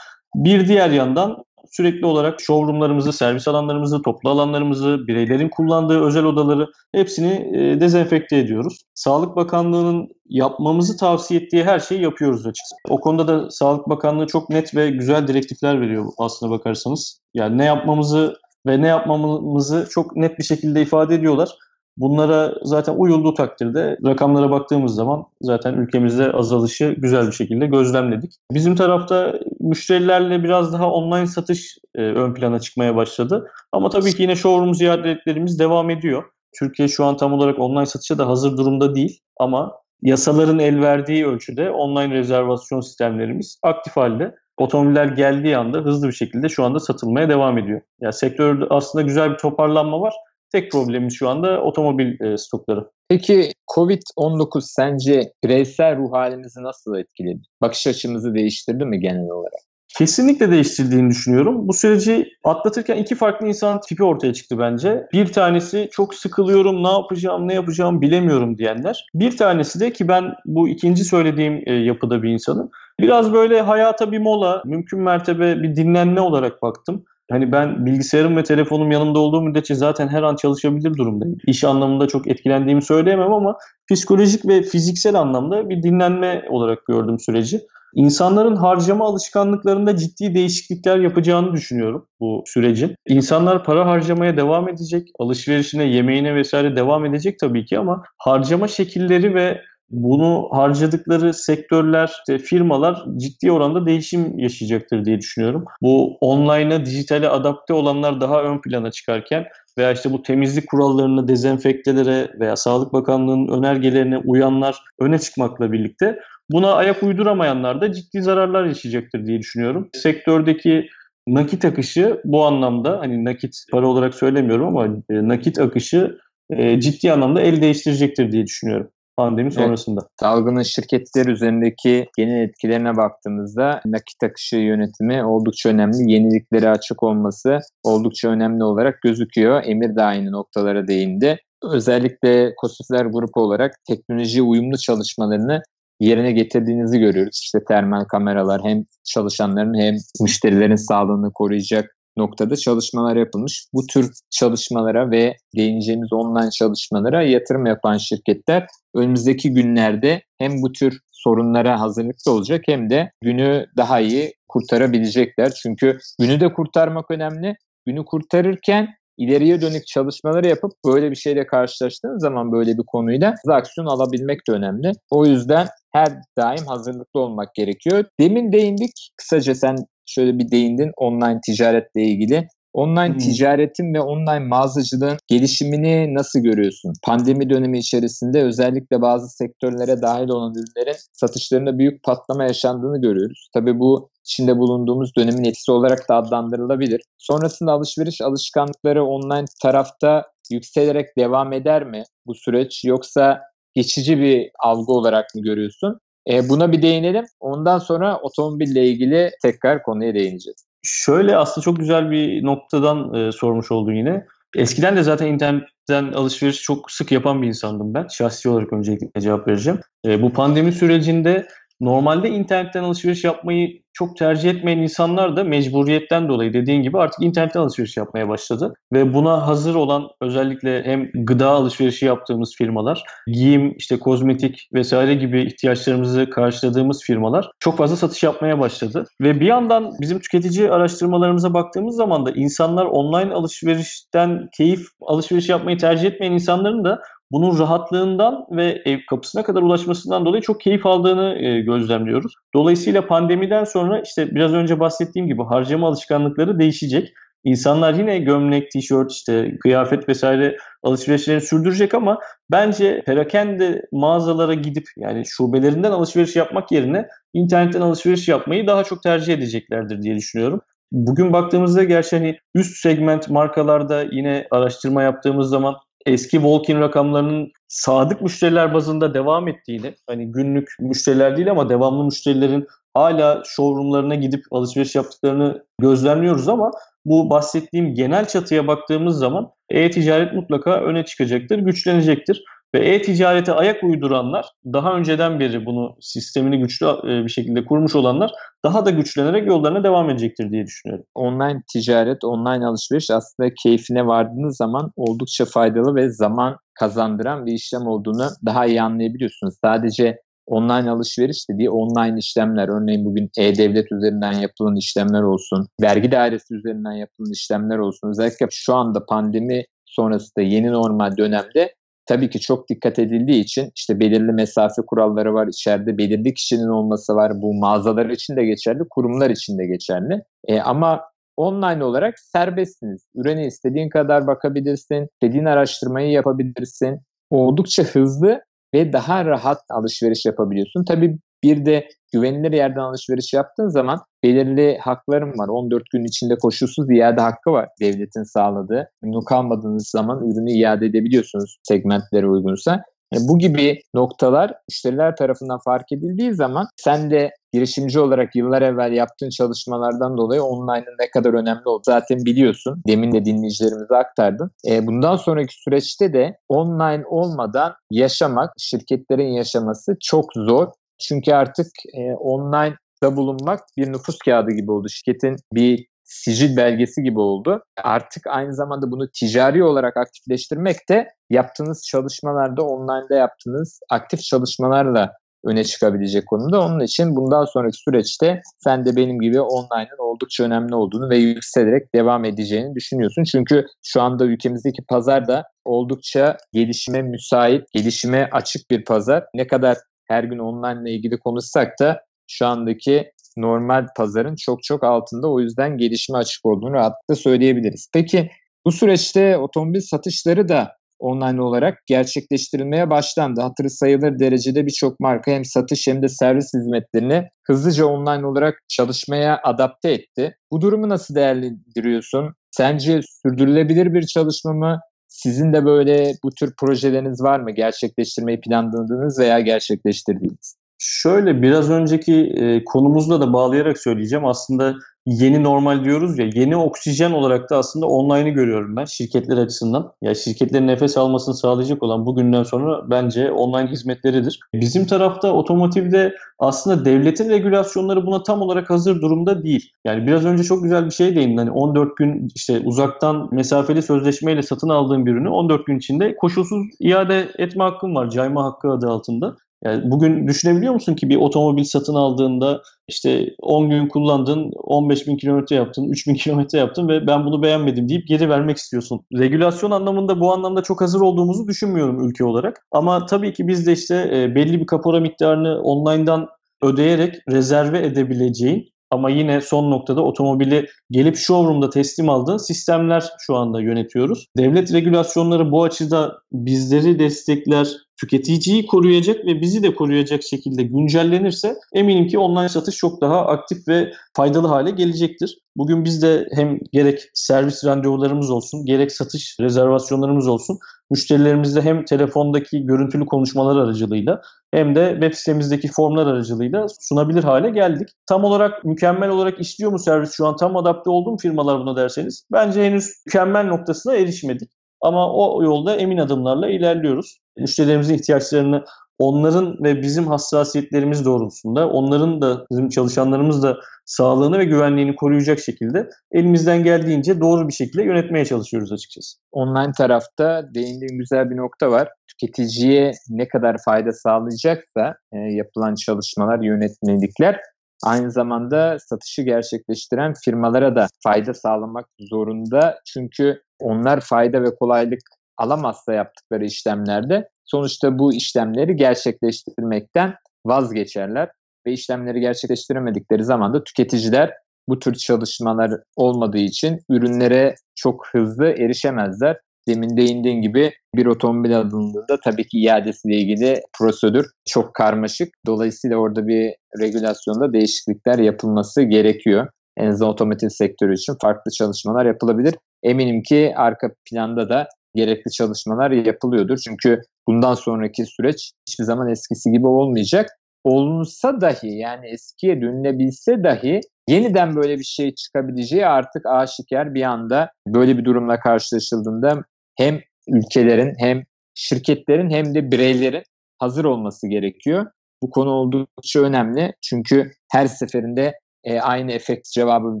Bir diğer yandan sürekli olarak showroomlarımızı, servis alanlarımızı, toplu alanlarımızı, bireylerin kullandığı özel odaları hepsini e, dezenfekte ediyoruz. Sağlık Bakanlığı'nın yapmamızı tavsiye ettiği her şeyi yapıyoruz açıkçası. O konuda da Sağlık Bakanlığı çok net ve güzel direktifler veriyor aslına bakarsanız. Yani ne yapmamızı ve ne yapmamamızı çok net bir şekilde ifade ediyorlar. Bunlara zaten uyulduğu takdirde rakamlara baktığımız zaman zaten ülkemizde azalışı güzel bir şekilde gözlemledik. Bizim tarafta müşterilerle biraz daha online satış e, ön plana çıkmaya başladı. Ama tabii ki yine showroom ziyaretlerimiz devam ediyor. Türkiye şu an tam olarak online satışa da hazır durumda değil ama yasaların el verdiği ölçüde online rezervasyon sistemlerimiz aktif halde. Otomobiller geldiği anda hızlı bir şekilde şu anda satılmaya devam ediyor. Yani sektörde aslında güzel bir toparlanma var Tek problemimiz şu anda otomobil e, stokları. Peki Covid-19 sence bireysel ruh halimizi nasıl etkiledi? Bakış açımızı değiştirdi mi genel olarak? Kesinlikle değiştirdiğini düşünüyorum. Bu süreci atlatırken iki farklı insan tipi ortaya çıktı bence. Bir tanesi çok sıkılıyorum, ne yapacağım, ne yapacağım bilemiyorum diyenler. Bir tanesi de ki ben bu ikinci söylediğim e, yapıda bir insanım. Biraz böyle hayata bir mola, mümkün mertebe bir dinlenme olarak baktım hani ben bilgisayarım ve telefonum yanımda olduğu müddetçe zaten her an çalışabilir durumdayım. İş anlamında çok etkilendiğimi söyleyemem ama psikolojik ve fiziksel anlamda bir dinlenme olarak gördüm süreci. İnsanların harcama alışkanlıklarında ciddi değişiklikler yapacağını düşünüyorum bu sürecin. İnsanlar para harcamaya devam edecek, alışverişine, yemeğine vesaire devam edecek tabii ki ama harcama şekilleri ve bunu harcadıkları sektörler, işte firmalar ciddi oranda değişim yaşayacaktır diye düşünüyorum. Bu online'a, dijitale adapte olanlar daha ön plana çıkarken veya işte bu temizlik kurallarını dezenfektelere veya Sağlık Bakanlığı'nın önergelerine uyanlar öne çıkmakla birlikte buna ayak uyduramayanlar da ciddi zararlar yaşayacaktır diye düşünüyorum. Sektördeki nakit akışı bu anlamda hani nakit para olarak söylemiyorum ama e, nakit akışı e, ciddi anlamda el değiştirecektir diye düşünüyorum pandemi sonrasında. Evet, salgının şirketler üzerindeki genel etkilerine baktığımızda nakit akışı yönetimi oldukça önemli. Yeniliklere açık olması oldukça önemli olarak gözüküyor. Emir de aynı noktalara değindi. Özellikle Kosifler grubu olarak teknoloji uyumlu çalışmalarını yerine getirdiğinizi görüyoruz. İşte termal kameralar hem çalışanların hem müşterilerin sağlığını koruyacak noktada çalışmalar yapılmış. Bu tür çalışmalara ve değineceğimiz online çalışmalara yatırım yapan şirketler önümüzdeki günlerde hem bu tür sorunlara hazırlıklı olacak hem de günü daha iyi kurtarabilecekler. Çünkü günü de kurtarmak önemli. Günü kurtarırken ileriye dönük çalışmaları yapıp böyle bir şeyle karşılaştığınız zaman böyle bir konuyla aksiyon alabilmek de önemli. O yüzden her daim hazırlıklı olmak gerekiyor. Demin değindik. Kısaca sen şöyle bir değindin online ticaretle ilgili. Online hmm. ticaretin ve online mağazacılığın gelişimini nasıl görüyorsun? Pandemi dönemi içerisinde özellikle bazı sektörlere dahil olan ürünlerin satışlarında büyük patlama yaşandığını görüyoruz. Tabii bu içinde bulunduğumuz dönemin etkisi olarak da adlandırılabilir. Sonrasında alışveriş alışkanlıkları online tarafta yükselerek devam eder mi bu süreç yoksa geçici bir algı olarak mı görüyorsun? E, buna bir değinelim. Ondan sonra otomobille ilgili tekrar konuya değineceğiz. Şöyle aslında çok güzel bir noktadan e, sormuş oldun yine. Eskiden de zaten internetten alışveriş çok sık yapan bir insandım ben. Şahsi olarak öncelikle cevap vereceğim. E, bu pandemi sürecinde normalde internetten alışveriş yapmayı çok tercih etmeyen insanlar da mecburiyetten dolayı dediğin gibi artık internetten alışveriş yapmaya başladı. Ve buna hazır olan özellikle hem gıda alışverişi yaptığımız firmalar, giyim, işte kozmetik vesaire gibi ihtiyaçlarımızı karşıladığımız firmalar çok fazla satış yapmaya başladı. Ve bir yandan bizim tüketici araştırmalarımıza baktığımız zaman da insanlar online alışverişten keyif alışveriş yapmayı tercih etmeyen insanların da bunun rahatlığından ve ev kapısına kadar ulaşmasından dolayı çok keyif aldığını e, gözlemliyoruz. Dolayısıyla pandemiden sonra işte biraz önce bahsettiğim gibi harcama alışkanlıkları değişecek. İnsanlar yine gömlek, tişört, işte kıyafet vesaire alışverişlerini sürdürecek ama bence perakende mağazalara gidip yani şubelerinden alışveriş yapmak yerine internetten alışveriş yapmayı daha çok tercih edeceklerdir diye düşünüyorum. Bugün baktığımızda gerçi hani üst segment markalarda yine araştırma yaptığımız zaman eski walk-in rakamlarının sadık müşteriler bazında devam ettiğini, hani günlük müşteriler değil ama devamlı müşterilerin hala showroomlarına gidip alışveriş yaptıklarını gözlemliyoruz ama bu bahsettiğim genel çatıya baktığımız zaman e-ticaret mutlaka öne çıkacaktır, güçlenecektir. Ve e-ticarete ayak uyduranlar, daha önceden beri bunu sistemini güçlü e, bir şekilde kurmuş olanlar daha da güçlenerek yollarına devam edecektir diye düşünüyorum. Online ticaret, online alışveriş aslında keyfine vardığınız zaman oldukça faydalı ve zaman kazandıran bir işlem olduğunu daha iyi anlayabiliyorsunuz. Sadece online alışveriş dediği online işlemler örneğin bugün e-devlet üzerinden yapılan işlemler olsun, vergi dairesi üzerinden yapılan işlemler olsun. Özellikle şu anda pandemi sonrasında yeni normal dönemde tabii ki çok dikkat edildiği için işte belirli mesafe kuralları var, içeride belirli kişinin olması var. Bu mağazalar için de geçerli, kurumlar için de geçerli. E, ama online olarak serbestsiniz. Ürene istediğin kadar bakabilirsin, istediğin araştırmayı yapabilirsin. Oldukça hızlı ve daha rahat alışveriş yapabiliyorsun. Tabii bir de güvenilir yerden alışveriş yaptığın zaman belirli haklarım var. 14 gün içinde koşulsuz iade hakkı var devletin sağladığı. Memnun kalmadığınız zaman ürünü iade edebiliyorsunuz segmentlere uygunsa. Yani bu gibi noktalar müşteriler tarafından fark edildiği zaman sen de girişimci olarak yıllar evvel yaptığın çalışmalardan dolayı online'ın ne kadar önemli olduğunu zaten biliyorsun. Demin de dinleyicilerimize aktardın. E, bundan sonraki süreçte de online olmadan yaşamak, şirketlerin yaşaması çok zor. Çünkü artık e, online da bulunmak bir nüfus kağıdı gibi oldu. Şirketin bir sicil belgesi gibi oldu. Artık aynı zamanda bunu ticari olarak aktifleştirmek de yaptığınız çalışmalarda, online'da yaptığınız aktif çalışmalarla öne çıkabilecek konumda. Onun için bundan sonraki süreçte sen de benim gibi online'ın oldukça önemli olduğunu ve yükselerek devam edeceğini düşünüyorsun. Çünkü şu anda ülkemizdeki pazar da oldukça gelişime müsait, gelişime açık bir pazar. Ne kadar her gün online ilgili konuşsak da şu andaki normal pazarın çok çok altında. O yüzden gelişime açık olduğunu rahatlıkla söyleyebiliriz. Peki bu süreçte otomobil satışları da online olarak gerçekleştirilmeye başlandı. Hatırı sayılır derecede birçok marka hem satış hem de servis hizmetlerini hızlıca online olarak çalışmaya adapte etti. Bu durumu nasıl değerlendiriyorsun? Sence sürdürülebilir bir çalışma mı? Sizin de böyle bu tür projeleriniz var mı? Gerçekleştirmeyi planladığınız veya gerçekleştirdiğiniz? Şöyle biraz önceki e, konumuzla da bağlayarak söyleyeceğim. Aslında yeni normal diyoruz ya yeni oksijen olarak da aslında online'ı görüyorum ben şirketler açısından. Ya şirketlerin nefes almasını sağlayacak olan bugünden sonra bence online hizmetleridir. Bizim tarafta otomotivde aslında devletin regülasyonları buna tam olarak hazır durumda değil. Yani biraz önce çok güzel bir şey değindin. Hani 14 gün işte uzaktan mesafeli sözleşmeyle satın aldığın bir ürünü 14 gün içinde koşulsuz iade etme hakkın var. Cayma hakkı adı altında. Yani bugün düşünebiliyor musun ki bir otomobil satın aldığında işte 10 gün kullandın, 15 bin kilometre yaptın, 3 bin kilometre yaptın ve ben bunu beğenmedim deyip geri vermek istiyorsun. Regülasyon anlamında bu anlamda çok hazır olduğumuzu düşünmüyorum ülke olarak. Ama tabii ki biz de işte e, belli bir kapora miktarını online'dan ödeyerek rezerve edebileceğin ama yine son noktada otomobili gelip showroom'da teslim aldığın sistemler şu anda yönetiyoruz. Devlet regülasyonları bu açıda bizleri destekler, tüketiciyi koruyacak ve bizi de koruyacak şekilde güncellenirse eminim ki online satış çok daha aktif ve faydalı hale gelecektir. Bugün biz de hem gerek servis randevularımız olsun, gerek satış rezervasyonlarımız olsun, müşterilerimizle hem telefondaki görüntülü konuşmalar aracılığıyla hem de web sitemizdeki formlar aracılığıyla sunabilir hale geldik. Tam olarak mükemmel olarak işliyor mu servis şu an tam adapte oldu mu firmalar buna derseniz? Bence henüz mükemmel noktasına erişmedik. Ama o yolda emin adımlarla ilerliyoruz. Müşterilerimizin ihtiyaçlarını onların ve bizim hassasiyetlerimiz doğrultusunda onların da bizim çalışanlarımız da sağlığını ve güvenliğini koruyacak şekilde elimizden geldiğince doğru bir şekilde yönetmeye çalışıyoruz açıkçası. Online tarafta değindiğim güzel bir nokta var. Tüketiciye ne kadar fayda sağlayacaksa e, yapılan çalışmalar, yönetmelikler aynı zamanda satışı gerçekleştiren firmalara da fayda sağlamak zorunda. Çünkü onlar fayda ve kolaylık alamazsa yaptıkları işlemlerde sonuçta bu işlemleri gerçekleştirmekten vazgeçerler ve işlemleri gerçekleştiremedikleri zaman da tüketiciler bu tür çalışmalar olmadığı için ürünlere çok hızlı erişemezler. Demin değindiğin gibi bir otomobil alındığında tabii ki iadesiyle ilgili prosedür çok karmaşık. Dolayısıyla orada bir regülasyonda değişiklikler yapılması gerekiyor. En azından otomotiv sektörü için farklı çalışmalar yapılabilir. Eminim ki arka planda da gerekli çalışmalar yapılıyordur. Çünkü bundan sonraki süreç hiçbir zaman eskisi gibi olmayacak. Olunsa dahi yani eskiye dönülebilse dahi yeniden böyle bir şey çıkabileceği artık aşikar bir anda böyle bir durumla karşılaşıldığında hem ülkelerin hem şirketlerin hem de bireylerin hazır olması gerekiyor. Bu konu oldukça önemli çünkü her seferinde e, aynı efekt cevabı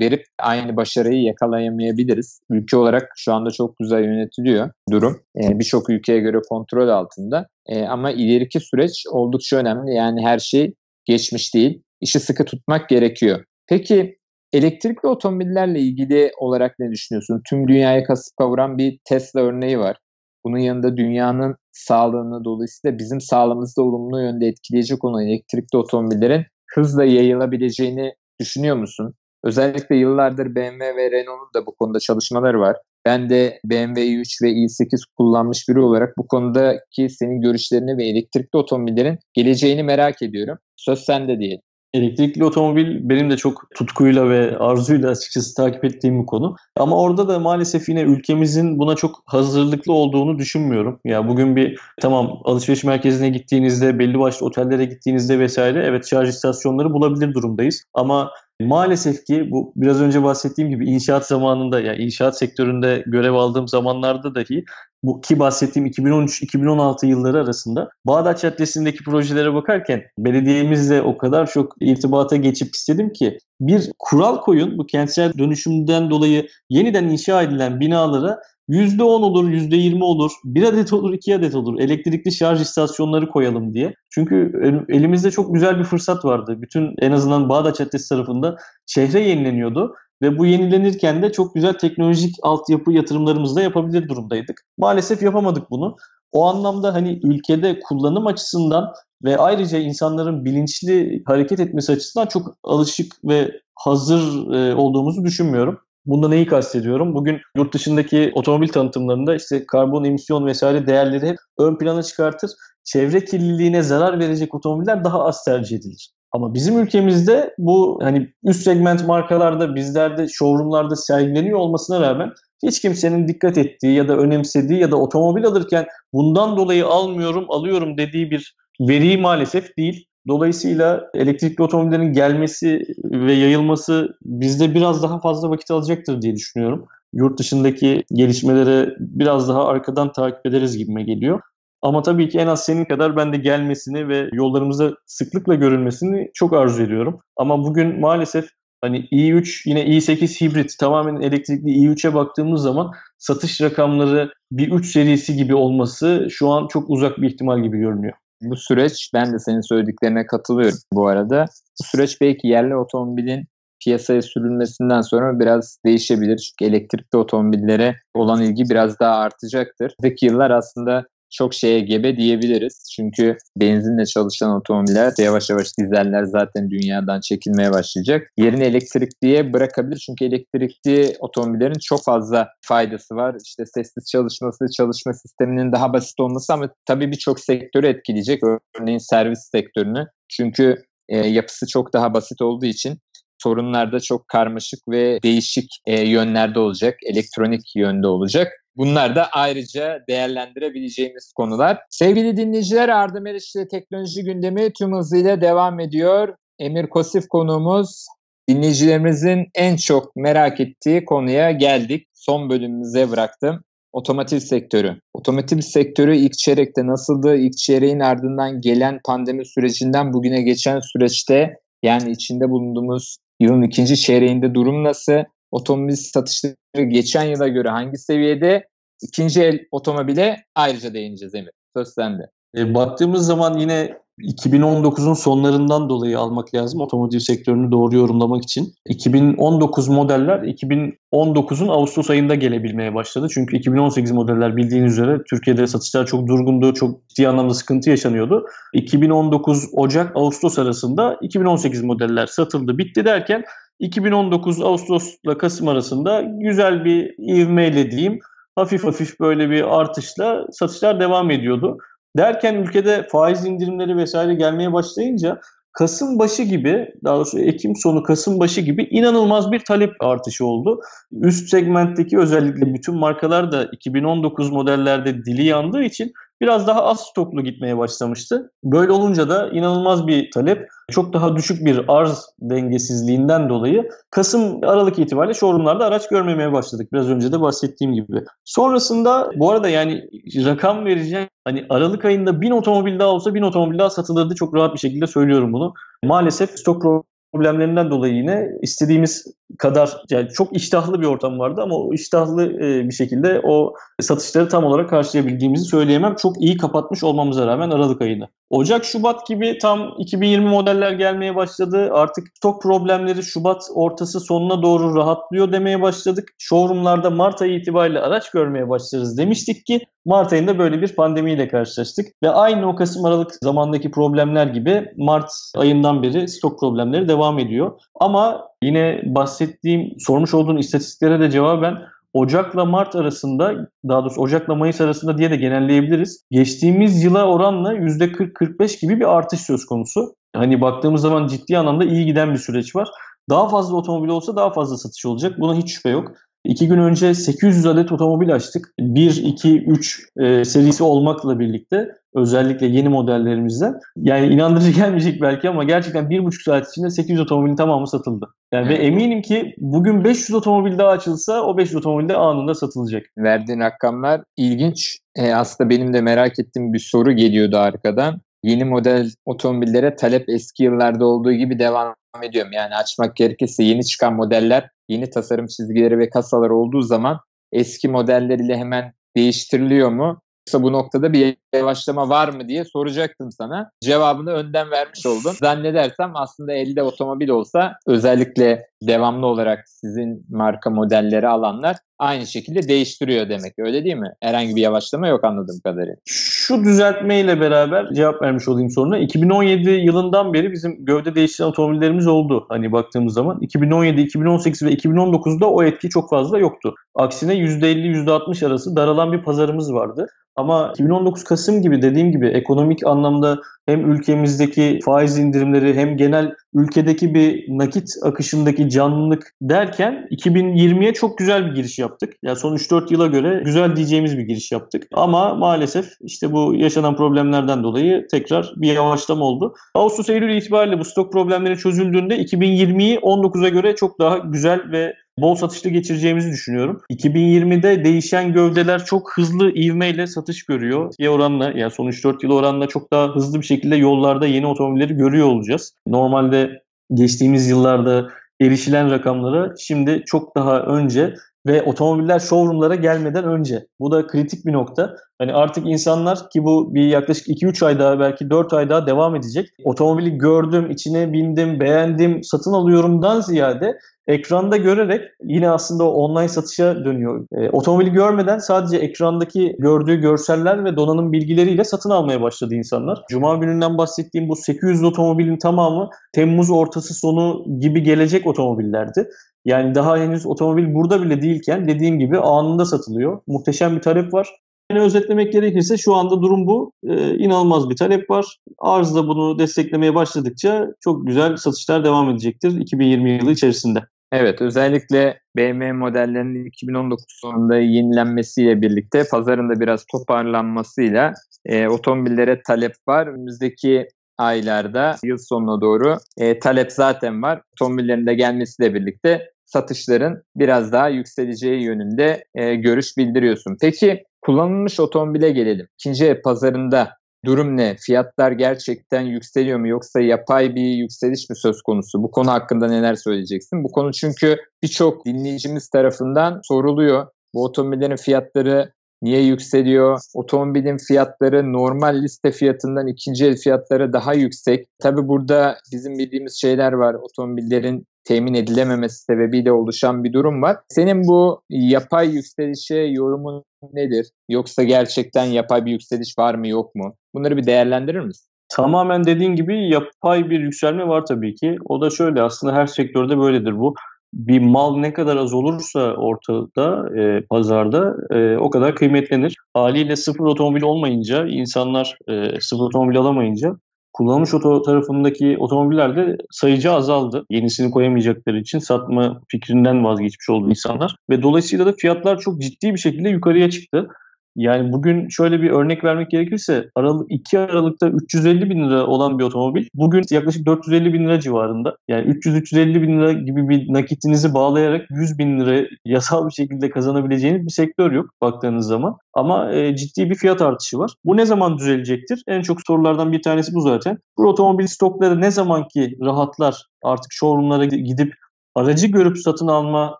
verip aynı başarıyı yakalayamayabiliriz. Ülke olarak şu anda çok güzel yönetiliyor durum. E, Birçok ülkeye göre kontrol altında. E, ama ileriki süreç oldukça önemli. Yani her şey geçmiş değil. İşi sıkı tutmak gerekiyor. Peki elektrikli otomobillerle ilgili olarak ne düşünüyorsun? Tüm dünyaya kasıp kavuran bir Tesla örneği var. Bunun yanında dünyanın sağlığını dolayısıyla bizim sağlığımızı da olumlu yönde etkileyecek olan elektrikli otomobillerin hızla yayılabileceğini düşünüyor musun? Özellikle yıllardır BMW ve Renault'un da bu konuda çalışmaları var. Ben de BMW i3 ve i8 kullanmış biri olarak bu konudaki senin görüşlerini ve elektrikli otomobillerin geleceğini merak ediyorum. Söz sende diyelim. Elektrikli otomobil benim de çok tutkuyla ve arzuyla açıkçası takip ettiğim bir konu. Ama orada da maalesef yine ülkemizin buna çok hazırlıklı olduğunu düşünmüyorum. Ya bugün bir tamam alışveriş merkezine gittiğinizde, belli başlı otellere gittiğinizde vesaire evet şarj istasyonları bulabilir durumdayız. Ama Maalesef ki bu biraz önce bahsettiğim gibi inşaat zamanında ya yani inşaat sektöründe görev aldığım zamanlarda dahi bu ki bahsettiğim 2013-2016 yılları arasında Bağdat Caddesi'ndeki projelere bakarken belediyemizle o kadar çok irtibata geçip istedim ki bir kural koyun bu kentsel dönüşümden dolayı yeniden inşa edilen binalara %10 olur, %20 olur, bir adet olur, iki adet olur. Elektrikli şarj istasyonları koyalım diye. Çünkü elimizde çok güzel bir fırsat vardı. Bütün en azından Bağdat Caddesi tarafında şehre yenileniyordu. Ve bu yenilenirken de çok güzel teknolojik altyapı yatırımlarımızı da yapabilir durumdaydık. Maalesef yapamadık bunu. O anlamda hani ülkede kullanım açısından ve ayrıca insanların bilinçli hareket etmesi açısından çok alışık ve hazır e, olduğumuzu düşünmüyorum. Bunda neyi kastediyorum? Bugün yurt dışındaki otomobil tanıtımlarında işte karbon emisyon vesaire değerleri hep ön plana çıkartır. Çevre kirliliğine zarar verecek otomobiller daha az tercih edilir. Ama bizim ülkemizde bu hani üst segment markalarda bizlerde showroomlarda sergileniyor olmasına rağmen hiç kimsenin dikkat ettiği ya da önemsediği ya da otomobil alırken bundan dolayı almıyorum alıyorum dediği bir veri maalesef değil. Dolayısıyla elektrikli otomobillerin gelmesi ve yayılması bizde biraz daha fazla vakit alacaktır diye düşünüyorum. Yurt dışındaki gelişmelere biraz daha arkadan takip ederiz gibime geliyor. Ama tabii ki en az senin kadar ben de gelmesini ve yollarımızda sıklıkla görülmesini çok arzu ediyorum. Ama bugün maalesef hani i3 yine i8 hibrit tamamen elektrikli i3'e baktığımız zaman satış rakamları bir 3 serisi gibi olması şu an çok uzak bir ihtimal gibi görünüyor. Bu süreç ben de senin söylediklerine katılıyorum bu arada. Bu süreç belki yerli otomobilin piyasaya sürülmesinden sonra biraz değişebilir. Çünkü elektrikli otomobillere olan ilgi biraz daha artacaktır. Öteki yıllar aslında çok şeye gebe diyebiliriz. Çünkü benzinle çalışan otomobiller yavaş yavaş dizeller zaten dünyadan çekilmeye başlayacak. Yerini elektrikliye bırakabilir. Çünkü elektrikli otomobillerin çok fazla faydası var. İşte sessiz çalışması, çalışma sisteminin daha basit olması ama tabii birçok sektörü etkileyecek. Örneğin servis sektörünü. Çünkü e, yapısı çok daha basit olduğu için sorunlar da çok karmaşık ve değişik e, yönlerde olacak. Elektronik yönde olacak. Bunlar da ayrıca değerlendirebileceğimiz konular. Sevgili dinleyiciler Arda Meriç ile teknoloji gündemi tüm hızıyla devam ediyor. Emir Kosif konuğumuz dinleyicilerimizin en çok merak ettiği konuya geldik. Son bölümümüze bıraktım. Otomotiv sektörü. Otomotiv sektörü ilk çeyrekte nasıldı? İlk çeyreğin ardından gelen pandemi sürecinden bugüne geçen süreçte yani içinde bulunduğumuz yılın ikinci çeyreğinde durum nasıl? Otomobil satışları geçen yıla göre hangi seviyede? İkinci el otomobile ayrıca değineceğiz Emir. Söz sende. E, baktığımız zaman yine 2019'un sonlarından dolayı almak lazım otomotiv sektörünü doğru yorumlamak için. 2019 modeller 2019'un Ağustos ayında gelebilmeye başladı. Çünkü 2018 modeller bildiğiniz üzere Türkiye'de satışlar çok durgundu, çok ciddi anlamda sıkıntı yaşanıyordu. 2019 Ocak Ağustos arasında 2018 modeller satıldı, bitti derken 2019 Ağustos'la Kasım arasında güzel bir ivmeyle diyeyim hafif hafif böyle bir artışla satışlar devam ediyordu. Derken ülkede faiz indirimleri vesaire gelmeye başlayınca Kasım başı gibi, daha doğrusu Ekim sonu Kasım başı gibi inanılmaz bir talep artışı oldu. Üst segmentteki özellikle bütün markalar da 2019 modellerde dili yandığı için biraz daha az stoklu gitmeye başlamıştı. Böyle olunca da inanılmaz bir talep, çok daha düşük bir arz dengesizliğinden dolayı Kasım Aralık itibariyle showroomlarda araç görmemeye başladık. Biraz önce de bahsettiğim gibi. Sonrasında bu arada yani rakam vereceğim. Hani Aralık ayında bin otomobil daha olsa bin otomobil daha satılırdı. Çok rahat bir şekilde söylüyorum bunu. Maalesef stok problemlerinden dolayı yine istediğimiz kadar yani çok iştahlı bir ortam vardı ama o iştahlı e, bir şekilde o satışları tam olarak karşılayabildiğimizi söyleyemem. Çok iyi kapatmış olmamıza rağmen Aralık ayını. Ocak, Şubat gibi tam 2020 modeller gelmeye başladı. Artık stok problemleri Şubat ortası sonuna doğru rahatlıyor demeye başladık. Showroomlarda Mart ayı itibariyle araç görmeye başlarız demiştik ki Mart ayında böyle bir pandemiyle karşılaştık. Ve aynı o Kasım Aralık zamandaki problemler gibi Mart ayından beri stok problemleri devam ediyor. Ama yine bahsettiğim, sormuş olduğun istatistiklere de cevaben Ocak'la Mart arasında, daha doğrusu Ocak'la Mayıs arasında diye de genelleyebiliriz. Geçtiğimiz yıla oranla %40-45 gibi bir artış söz konusu. Hani baktığımız zaman ciddi anlamda iyi giden bir süreç var. Daha fazla otomobil olsa daha fazla satış olacak. Buna hiç şüphe yok. İki gün önce 800 adet otomobil açtık. 1, 2, 3 e, serisi olmakla birlikte özellikle yeni modellerimizden. Yani inandırıcı gelmeyecek belki ama gerçekten bir buçuk saat içinde 800 otomobilin tamamı satıldı. Yani ve eminim ki bugün 500 otomobil daha açılsa o 500 otomobil de anında satılacak. Verdiğin rakamlar ilginç. E, aslında benim de merak ettiğim bir soru geliyordu arkadan. Yeni model otomobillere talep eski yıllarda olduğu gibi devam ediyorum. Yani açmak gerekirse yeni çıkan modeller, yeni tasarım çizgileri ve kasalar olduğu zaman eski modelleriyle hemen değiştiriliyor mu? Yoksa bu noktada bir yavaşlama var mı diye soracaktım sana. Cevabını önden vermiş oldun. Zannedersem aslında elde otomobil olsa özellikle devamlı olarak sizin marka modelleri alanlar aynı şekilde değiştiriyor demek. Öyle değil mi? Herhangi bir yavaşlama yok anladığım kadarıyla. Şu düzeltmeyle beraber cevap vermiş olayım soruna. 2017 yılından beri bizim gövde değiştiren otomobillerimiz oldu. Hani baktığımız zaman 2017, 2018 ve 2019'da o etki çok fazla yoktu. Aksine %50, %60 arası daralan bir pazarımız vardı. Ama 2019 Kasım gibi dediğim gibi ekonomik anlamda hem ülkemizdeki faiz indirimleri hem genel ülkedeki bir nakit akışındaki canlılık derken 2020'ye çok güzel bir giriş yaptık. Yani son 3-4 yıla göre güzel diyeceğimiz bir giriş yaptık. Ama maalesef işte bu yaşanan problemlerden dolayı tekrar bir yavaşlama oldu. Ağustos Eylül itibariyle bu stok problemleri çözüldüğünde 2020'yi 19'a göre çok daha güzel ve bol satışlı geçireceğimizi düşünüyorum. 2020'de değişen gövdeler çok hızlı ivmeyle satış görüyor. Ya oranla yani son 3-4 yıl oranla çok daha hızlı bir şekilde yollarda yeni otomobilleri görüyor olacağız. Normalde geçtiğimiz yıllarda erişilen rakamlara şimdi çok daha önce ve otomobiller showroomlara gelmeden önce. Bu da kritik bir nokta. Hani artık insanlar ki bu bir yaklaşık 2-3 ay daha belki 4 ay daha devam edecek. Otomobili gördüm, içine bindim, beğendim, satın alıyorumdan ziyade ekranda görerek yine aslında o online satışa dönüyor. E, otomobili görmeden sadece ekrandaki gördüğü görseller ve donanım bilgileriyle satın almaya başladı insanlar. Cuma gününden bahsettiğim bu 800 otomobilin tamamı Temmuz ortası sonu gibi gelecek otomobillerdi. Yani daha henüz otomobil burada bile değilken dediğim gibi anında satılıyor. Muhteşem bir talep var. Yani özetlemek gerekirse şu anda durum bu. Ee, inanılmaz bir talep var. Arz da bunu desteklemeye başladıkça çok güzel satışlar devam edecektir 2020 yılı içerisinde. Evet özellikle BMW modellerinin 2019 sonunda yenilenmesiyle birlikte pazarında biraz toparlanmasıyla e, otomobillere talep var. Önümüzdeki aylarda yıl sonuna doğru e, talep zaten var. Otomobillerin de gelmesiyle birlikte satışların biraz daha yükseleceği yönünde e, görüş bildiriyorsun. Peki kullanılmış otomobile gelelim. İkinci pazarında durum ne? Fiyatlar gerçekten yükseliyor mu yoksa yapay bir yükseliş mi söz konusu? Bu konu hakkında neler söyleyeceksin? Bu konu çünkü birçok dinleyicimiz tarafından soruluyor. Bu otomobillerin fiyatları niye yükseliyor? Otomobilin fiyatları normal liste fiyatından ikinci el fiyatları daha yüksek. Tabi burada bizim bildiğimiz şeyler var. Otomobillerin temin edilememesi sebebiyle oluşan bir durum var. Senin bu yapay yükselişe yorumun nedir? Yoksa gerçekten yapay bir yükseliş var mı yok mu? Bunları bir değerlendirir misin? Tamamen dediğin gibi yapay bir yükselme var tabii ki. O da şöyle aslında her sektörde böyledir bu. Bir mal ne kadar az olursa ortada, e, pazarda e, o kadar kıymetlenir. Haliyle sıfır otomobil olmayınca, insanlar e, sıfır otomobil alamayınca kullanılmış oto tarafındaki otomobiller de sayıcı azaldı. Yenisini koyamayacakları için satma fikrinden vazgeçmiş oldu insanlar. Ve dolayısıyla da fiyatlar çok ciddi bir şekilde yukarıya çıktı. Yani bugün şöyle bir örnek vermek gerekirse Aralık, 2 Aralık'ta 350 bin lira olan bir otomobil bugün yaklaşık 450 bin lira civarında. Yani 300-350 bin lira gibi bir nakitinizi bağlayarak 100 bin lira yasal bir şekilde kazanabileceğiniz bir sektör yok baktığınız zaman. Ama e, ciddi bir fiyat artışı var. Bu ne zaman düzelecektir? En çok sorulardan bir tanesi bu zaten. Bu otomobil stokları ne zamanki rahatlar artık showroomlara gidip aracı görüp satın alma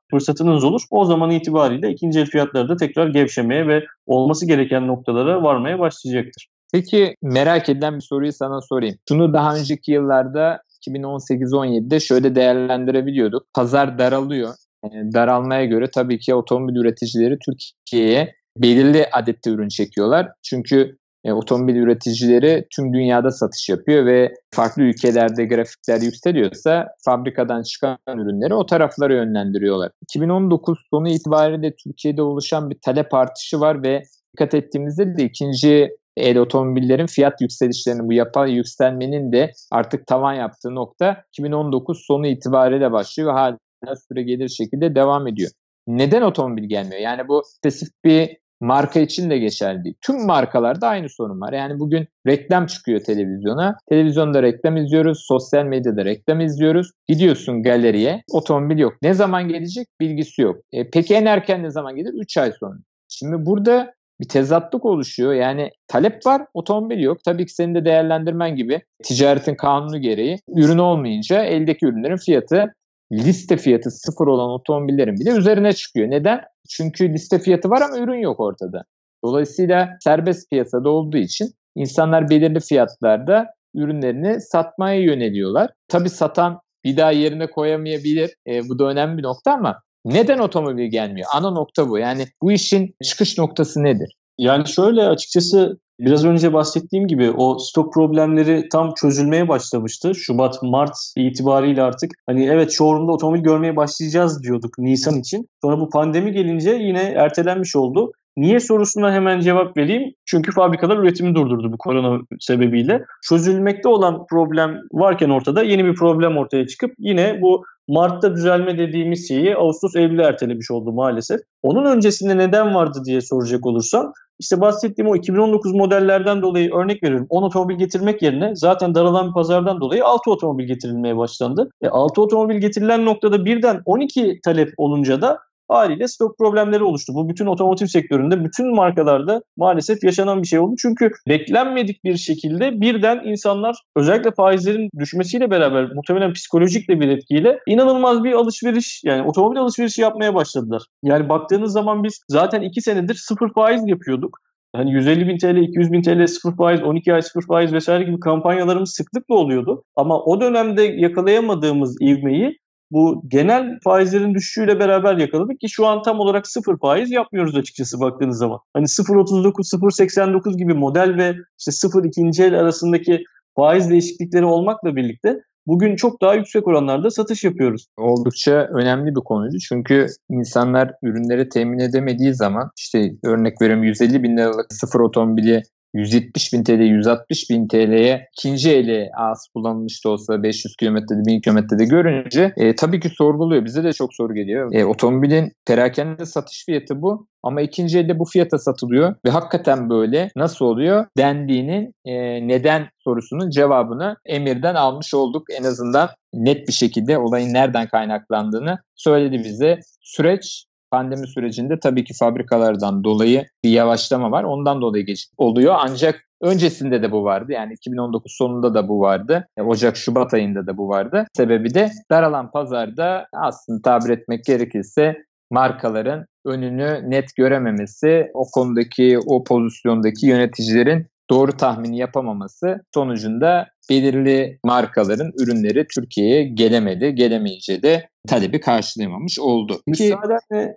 fırsatınız olur. O zaman itibariyle ikinci el fiyatları da tekrar gevşemeye ve olması gereken noktalara varmaya başlayacaktır. Peki merak edilen bir soruyu sana sorayım. Şunu daha önceki yıllarda 2018-17'de şöyle değerlendirebiliyorduk. Pazar daralıyor. Yani daralmaya göre tabii ki otomobil üreticileri Türkiye'ye belirli adette ürün çekiyorlar. Çünkü e, otomobil üreticileri tüm dünyada satış yapıyor ve farklı ülkelerde grafikler yükseliyorsa fabrikadan çıkan ürünleri o taraflara yönlendiriyorlar. 2019 sonu itibariyle Türkiye'de oluşan bir talep artışı var ve dikkat ettiğimizde de ikinci el otomobillerin fiyat yükselişlerinin bu yapay yükselmenin de artık tavan yaptığı nokta 2019 sonu itibariyle başlıyor ve hala süre gelir şekilde devam ediyor. Neden otomobil gelmiyor? Yani bu spesifik bir marka için de geçerli değil. Tüm markalarda aynı sorun var. Yani bugün reklam çıkıyor televizyona. Televizyonda reklam izliyoruz, sosyal medyada reklam izliyoruz. Gidiyorsun galeriye, otomobil yok. Ne zaman gelecek bilgisi yok. E, peki en erken ne zaman gelir? 3 ay sonra. Şimdi burada bir tezatlık oluşuyor. Yani talep var, otomobil yok. Tabii ki senin de değerlendirmen gibi ticaretin kanunu gereği ürün olmayınca eldeki ürünlerin fiyatı liste fiyatı sıfır olan otomobillerin bile üzerine çıkıyor. Neden? Çünkü liste fiyatı var ama ürün yok ortada. Dolayısıyla serbest piyasada olduğu için insanlar belirli fiyatlarda ürünlerini satmaya yöneliyorlar. Tabii satan bir daha yerine koyamayabilir. E, bu da önemli bir nokta ama neden otomobil gelmiyor? Ana nokta bu. Yani bu işin çıkış noktası nedir? Yani şöyle açıkçası Biraz önce bahsettiğim gibi o stok problemleri tam çözülmeye başlamıştı. Şubat, Mart itibariyle artık hani evet showroom'da otomobil görmeye başlayacağız diyorduk Nisan için. Sonra bu pandemi gelince yine ertelenmiş oldu. Niye sorusuna hemen cevap vereyim. Çünkü fabrikalar üretimi durdurdu bu korona sebebiyle. Çözülmekte olan problem varken ortada yeni bir problem ortaya çıkıp yine bu Mart'ta düzelme dediğimiz şeyi Ağustos Eylül'e ertelemiş oldu maalesef. Onun öncesinde neden vardı diye soracak olursam işte bahsettiğim o 2019 modellerden dolayı örnek veriyorum. 10 otomobil getirmek yerine zaten daralan bir pazardan dolayı 6 otomobil getirilmeye başlandı. E 6 otomobil getirilen noktada birden 12 talep olunca da haliyle stok problemleri oluştu. Bu bütün otomotiv sektöründe, bütün markalarda maalesef yaşanan bir şey oldu. Çünkü beklenmedik bir şekilde birden insanlar özellikle faizlerin düşmesiyle beraber muhtemelen psikolojik de bir etkiyle inanılmaz bir alışveriş yani otomobil alışverişi yapmaya başladılar. Yani baktığınız zaman biz zaten 2 senedir sıfır faiz yapıyorduk. Hani 150 bin TL, 200 bin TL sıfır faiz, 12 ay sıfır faiz vesaire gibi kampanyalarımız sıklıkla oluyordu. Ama o dönemde yakalayamadığımız ivmeyi bu genel faizlerin düşüşüyle beraber yakaladık ki şu an tam olarak sıfır faiz yapmıyoruz açıkçası baktığınız zaman. Hani 0.39, 0.89 gibi model ve işte 0 ikinci el arasındaki faiz değişiklikleri olmakla birlikte bugün çok daha yüksek oranlarda satış yapıyoruz. Oldukça önemli bir konuydu. Çünkü insanlar ürünleri temin edemediği zaman işte örnek veriyorum 150 bin liralık sıfır otomobili 170 bin TL, 160 bin TL'ye ikinci eli az kullanılmış da olsa 500 kilometrede, 1000 kilometrede görünce e, tabii ki sorguluyor. Bize de çok soru geliyor. E, otomobilin perakende satış fiyatı bu ama ikinci elde bu fiyata satılıyor ve hakikaten böyle nasıl oluyor dendiğinin e, neden sorusunun cevabını Emir'den almış olduk. En azından net bir şekilde olayın nereden kaynaklandığını söyledi bize. Süreç pandemi sürecinde tabii ki fabrikalardan dolayı bir yavaşlama var. Ondan dolayı geç oluyor. Ancak öncesinde de bu vardı. Yani 2019 sonunda da bu vardı. Ocak, Şubat ayında da bu vardı. Sebebi de daralan pazarda aslında tabir etmek gerekirse markaların önünü net görememesi, o konudaki, o pozisyondaki yöneticilerin doğru tahmini yapamaması sonucunda belirli markaların ürünleri Türkiye'ye gelemedi. Gelemeyince de talebi karşılayamamış oldu. Müsaadenle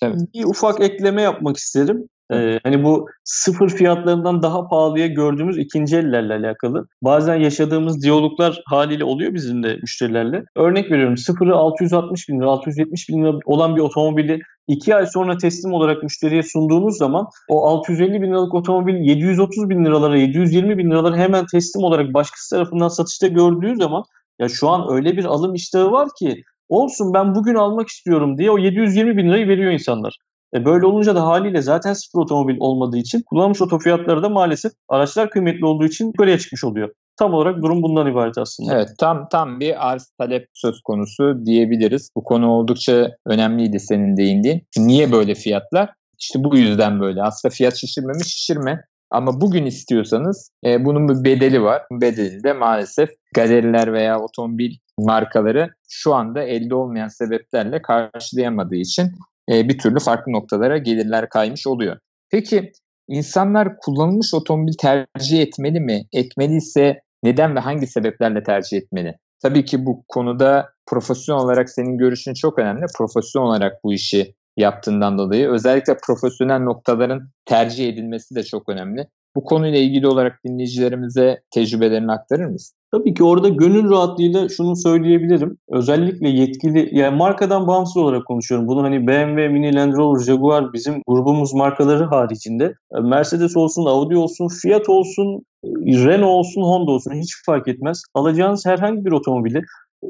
Tabii. bir ufak ekleme yapmak isterim. Ee, hani bu sıfır fiyatlarından daha pahalıya gördüğümüz ikinci ellerle alakalı. Bazen yaşadığımız diyaloglar haliyle oluyor bizim de müşterilerle. Örnek veriyorum sıfırı 660 bin lira, 670 bin lira olan bir otomobili 2 ay sonra teslim olarak müşteriye sunduğunuz zaman o 650 bin liralık otomobil 730 bin liralara, 720 bin liralara hemen teslim olarak başkası tarafından satışta gördüğü zaman ya şu an öyle bir alım iştahı var ki olsun ben bugün almak istiyorum diye o 720 bin lirayı veriyor insanlar. E böyle olunca da haliyle zaten sıfır otomobil olmadığı için kullanılmış oto fiyatları da maalesef araçlar kıymetli olduğu için yukarıya çıkmış oluyor. Tam olarak durum bundan ibaret aslında. Evet tam tam bir arz talep söz konusu diyebiliriz. Bu konu oldukça önemliydi senin değindiğin. Niye böyle fiyatlar? İşte bu yüzden böyle. Aslında fiyat şişirme mi şişirme. Ama bugün istiyorsanız e, bunun bir bedeli var. Bedeli de maalesef galeriler veya otomobil markaları şu anda elde olmayan sebeplerle karşılayamadığı için e, bir türlü farklı noktalara gelirler kaymış oluyor. Peki insanlar kullanılmış otomobil tercih etmeli mi? Etmeliyse neden ve hangi sebeplerle tercih etmeli? Tabii ki bu konuda profesyonel olarak senin görüşün çok önemli. Profesyonel olarak bu işi yaptığından dolayı özellikle profesyonel noktaların tercih edilmesi de çok önemli. Bu konuyla ilgili olarak dinleyicilerimize tecrübelerini aktarır mısın? Tabii ki orada gönül rahatlığıyla şunu söyleyebilirim. Özellikle yetkili, yani markadan bağımsız olarak konuşuyorum. Bunu hani BMW, Mini, Land Rover, Jaguar bizim grubumuz markaları haricinde Mercedes olsun, Audi olsun, Fiat olsun, Renault olsun, Honda olsun hiç fark etmez. Alacağınız herhangi bir otomobili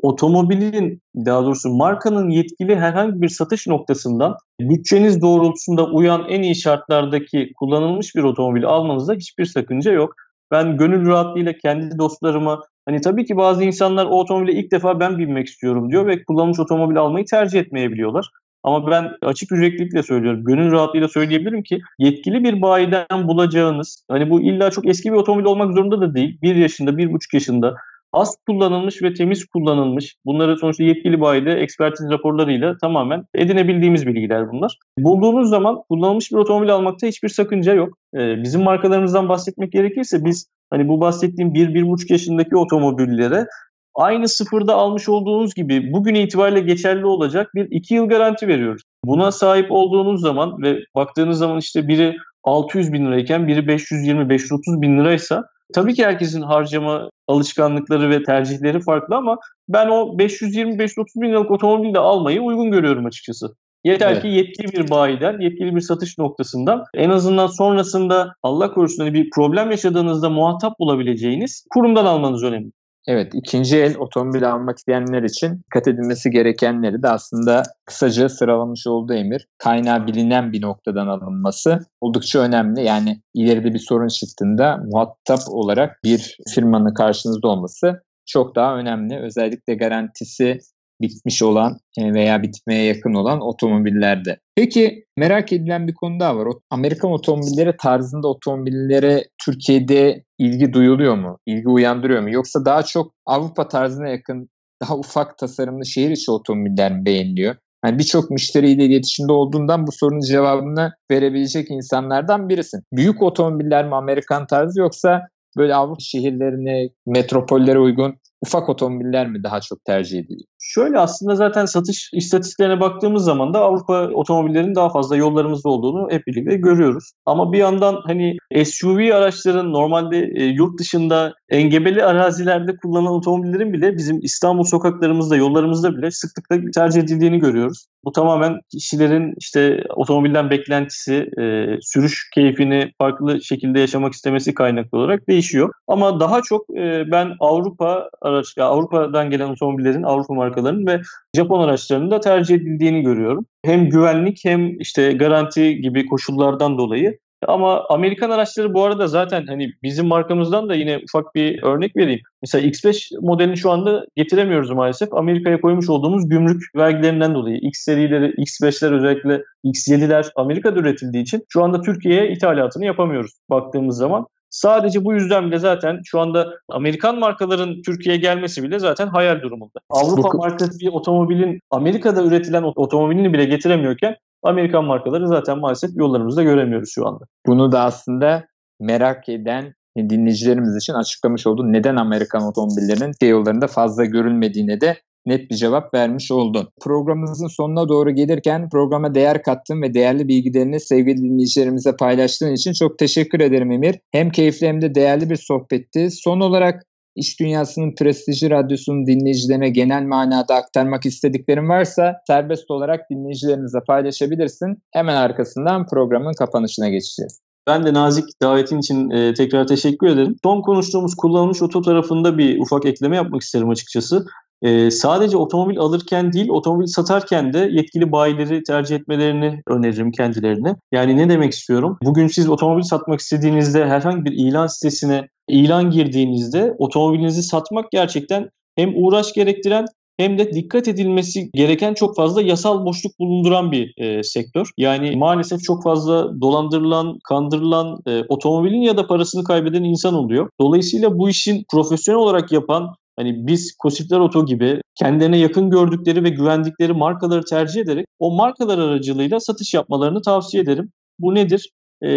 otomobilin daha doğrusu markanın yetkili herhangi bir satış noktasından bütçeniz doğrultusunda uyan en iyi şartlardaki kullanılmış bir otomobil almanızda hiçbir sakınca yok. Ben gönül rahatlığıyla kendi dostlarıma hani tabii ki bazı insanlar o otomobile ilk defa ben binmek istiyorum diyor ve kullanılmış otomobil almayı tercih etmeyebiliyorlar. Ama ben açık yüreklilikle söylüyorum. Gönül rahatlığıyla söyleyebilirim ki yetkili bir bayiden bulacağınız, hani bu illa çok eski bir otomobil olmak zorunda da değil. Bir yaşında, bir buçuk yaşında az kullanılmış ve temiz kullanılmış. Bunları sonuçta yetkili bayide ekspertiz raporlarıyla tamamen edinebildiğimiz bilgiler bunlar. Bulduğunuz zaman kullanılmış bir otomobil almakta hiçbir sakınca yok. Ee, bizim markalarımızdan bahsetmek gerekirse biz hani bu bahsettiğim 1-1,5 yaşındaki otomobillere aynı sıfırda almış olduğunuz gibi bugün itibariyle geçerli olacak bir 2 yıl garanti veriyoruz. Buna sahip olduğunuz zaman ve baktığınız zaman işte biri 600 bin lirayken biri 520-530 bin liraysa Tabii ki herkesin harcama alışkanlıkları ve tercihleri farklı ama ben o 520-530 bin liralık otomobil de almayı uygun görüyorum açıkçası. Yeter evet. ki yetkili bir bayiden, yetkili bir satış noktasından en azından sonrasında Allah korusun hani bir problem yaşadığınızda muhatap bulabileceğiniz kurumdan almanız önemli. Evet, ikinci el otomobil almak isteyenler için dikkat edilmesi gerekenleri de aslında kısaca sıralamış olduğu emir. Kaynağı bilinen bir noktadan alınması oldukça önemli. Yani ileride bir sorun çıktığında muhatap olarak bir firmanın karşınızda olması çok daha önemli. Özellikle garantisi bitmiş olan e, veya bitmeye yakın olan otomobillerde. Peki merak edilen bir konu daha var. Amerikan otomobilleri tarzında otomobillere Türkiye'de ilgi duyuluyor mu? İlgi uyandırıyor mu? Yoksa daha çok Avrupa tarzına yakın daha ufak tasarımlı şehir içi otomobiller mi beğeniliyor? Yani birçok müşteriyle iletişimde olduğundan bu sorunun cevabını verebilecek insanlardan birisin. Büyük otomobiller mi Amerikan tarzı yoksa böyle Avrupa şehirlerine, metropollere uygun ufak otomobiller mi daha çok tercih ediliyor? Şöyle aslında zaten satış istatistiklerine baktığımız zaman da Avrupa otomobillerinin daha fazla yollarımızda olduğunu hep birlikte görüyoruz. Ama bir yandan hani SUV araçların normalde e, yurt dışında engebeli arazilerde kullanılan otomobillerin bile bizim İstanbul sokaklarımızda, yollarımızda bile sıklıkla tercih edildiğini görüyoruz. Bu tamamen kişilerin işte otomobilden beklentisi, e, sürüş keyfini farklı şekilde yaşamak istemesi kaynaklı olarak değişiyor. Ama daha çok e, ben Avrupa araç, Avrupa'dan gelen otomobillerin, Avrupa markalarının ve Japon araçlarının da tercih edildiğini görüyorum. Hem güvenlik hem işte garanti gibi koşullardan dolayı ama Amerikan araçları bu arada zaten hani bizim markamızdan da yine ufak bir örnek vereyim. Mesela X5 modelini şu anda getiremiyoruz maalesef. Amerika'ya koymuş olduğumuz gümrük vergilerinden dolayı. X serileri, X5'ler özellikle X7'ler Amerika'da üretildiği için şu anda Türkiye'ye ithalatını yapamıyoruz baktığımız zaman. Sadece bu yüzden bile zaten şu anda Amerikan markaların Türkiye'ye gelmesi bile zaten hayal durumunda. Avrupa markası bir otomobilin Amerika'da üretilen otomobilini bile getiremiyorken Amerikan markaları zaten maalesef yollarımızda göremiyoruz şu anda. Bunu da aslında merak eden dinleyicilerimiz için açıklamış oldu. Neden Amerikan otomobillerinin yollarında fazla görülmediğine de net bir cevap vermiş oldun. Programımızın sonuna doğru gelirken programa değer kattın ve değerli bilgilerini sevgili dinleyicilerimize paylaştığın için çok teşekkür ederim Emir. Hem keyifli hem de değerli bir sohbetti. Son olarak İş Dünyası'nın prestijli radyosunun dinleyicilerine genel manada aktarmak istediklerin varsa serbest olarak dinleyicilerimize paylaşabilirsin. Hemen arkasından programın kapanışına geçeceğiz. Ben de nazik davetin için e, tekrar teşekkür ederim. Son konuştuğumuz kullanılmış oto tarafında bir ufak ekleme yapmak isterim açıkçası. E, sadece otomobil alırken değil, otomobil satarken de yetkili bayileri tercih etmelerini öneririm kendilerine. Yani ne demek istiyorum? Bugün siz otomobil satmak istediğinizde herhangi bir ilan sitesine ilan girdiğinizde otomobilinizi satmak gerçekten hem uğraş gerektiren hem de dikkat edilmesi gereken çok fazla yasal boşluk bulunduran bir e, sektör. Yani maalesef çok fazla dolandırılan, kandırılan, e, otomobilin ya da parasını kaybeden insan oluyor. Dolayısıyla bu işin profesyonel olarak yapan Hani biz Kosifler Oto gibi kendilerine yakın gördükleri ve güvendikleri markaları tercih ederek o markalar aracılığıyla satış yapmalarını tavsiye ederim. Bu nedir? E,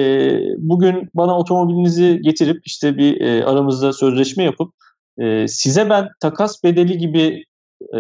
bugün bana otomobilinizi getirip işte bir e, aramızda sözleşme yapıp e, size ben takas bedeli gibi e,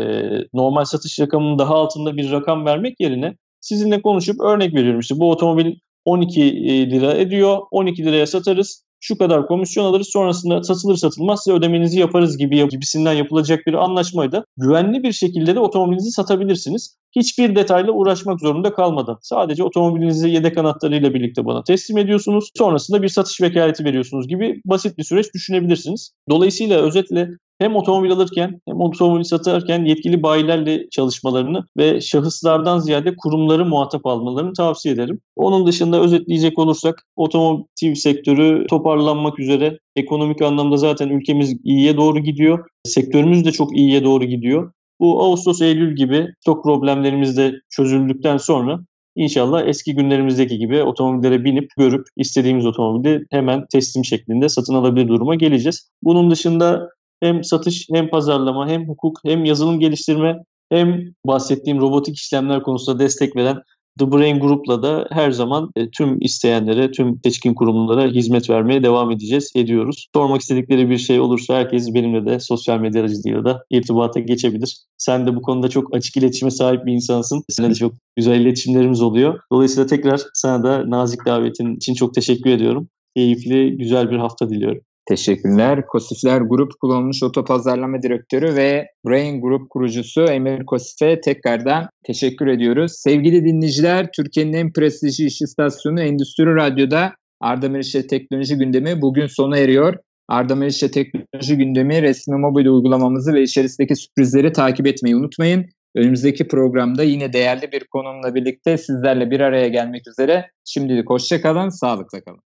normal satış rakamının daha altında bir rakam vermek yerine sizinle konuşup örnek veriyorum işte bu otomobil 12 lira ediyor 12 liraya satarız şu kadar komisyon alırız sonrasında satılır satılmaz size ödemenizi yaparız gibi gibisinden yapılacak bir anlaşmayla güvenli bir şekilde de otomobilinizi satabilirsiniz. Hiçbir detayla uğraşmak zorunda kalmadan. Sadece otomobilinizi yedek anahtarıyla birlikte bana teslim ediyorsunuz. Sonrasında bir satış vekaleti veriyorsunuz gibi basit bir süreç düşünebilirsiniz. Dolayısıyla özetle hem otomobil alırken hem otomobil satarken yetkili bayilerle çalışmalarını ve şahıslardan ziyade kurumları muhatap almalarını tavsiye ederim. Onun dışında özetleyecek olursak otomotiv sektörü toparlanmak üzere ekonomik anlamda zaten ülkemiz iyiye doğru gidiyor. Sektörümüz de çok iyiye doğru gidiyor. Bu Ağustos-Eylül gibi stok problemlerimiz de çözüldükten sonra İnşallah eski günlerimizdeki gibi otomobillere binip görüp istediğimiz otomobili hemen teslim şeklinde satın alabilir duruma geleceğiz. Bunun dışında hem satış hem pazarlama hem hukuk hem yazılım geliştirme hem bahsettiğim robotik işlemler konusunda destek veren The Brain Group'la da her zaman e, tüm isteyenlere, tüm seçkin kurumlara hizmet vermeye devam edeceğiz, ediyoruz. Sormak istedikleri bir şey olursa herkes benimle de sosyal medya aracılığıyla da irtibata geçebilir. Sen de bu konuda çok açık iletişime sahip bir insansın. Seninle de çok güzel iletişimlerimiz oluyor. Dolayısıyla tekrar sana da nazik davetin için çok teşekkür ediyorum. Keyifli, güzel bir hafta diliyorum. Teşekkürler. Kosifler Grup kullanılmış otopazarlama direktörü ve Brain Group kurucusu Emir Kosif'e tekrardan teşekkür ediyoruz. Sevgili dinleyiciler, Türkiye'nin en prestijli iş istasyonu Endüstri Radyo'da Arda Meriç'e teknoloji gündemi bugün sona eriyor. Arda Meriç'e teknoloji gündemi resmi mobil uygulamamızı ve içerisindeki sürprizleri takip etmeyi unutmayın. Önümüzdeki programda yine değerli bir konumla birlikte sizlerle bir araya gelmek üzere. Şimdilik hoşçakalın, sağlıkla kalın.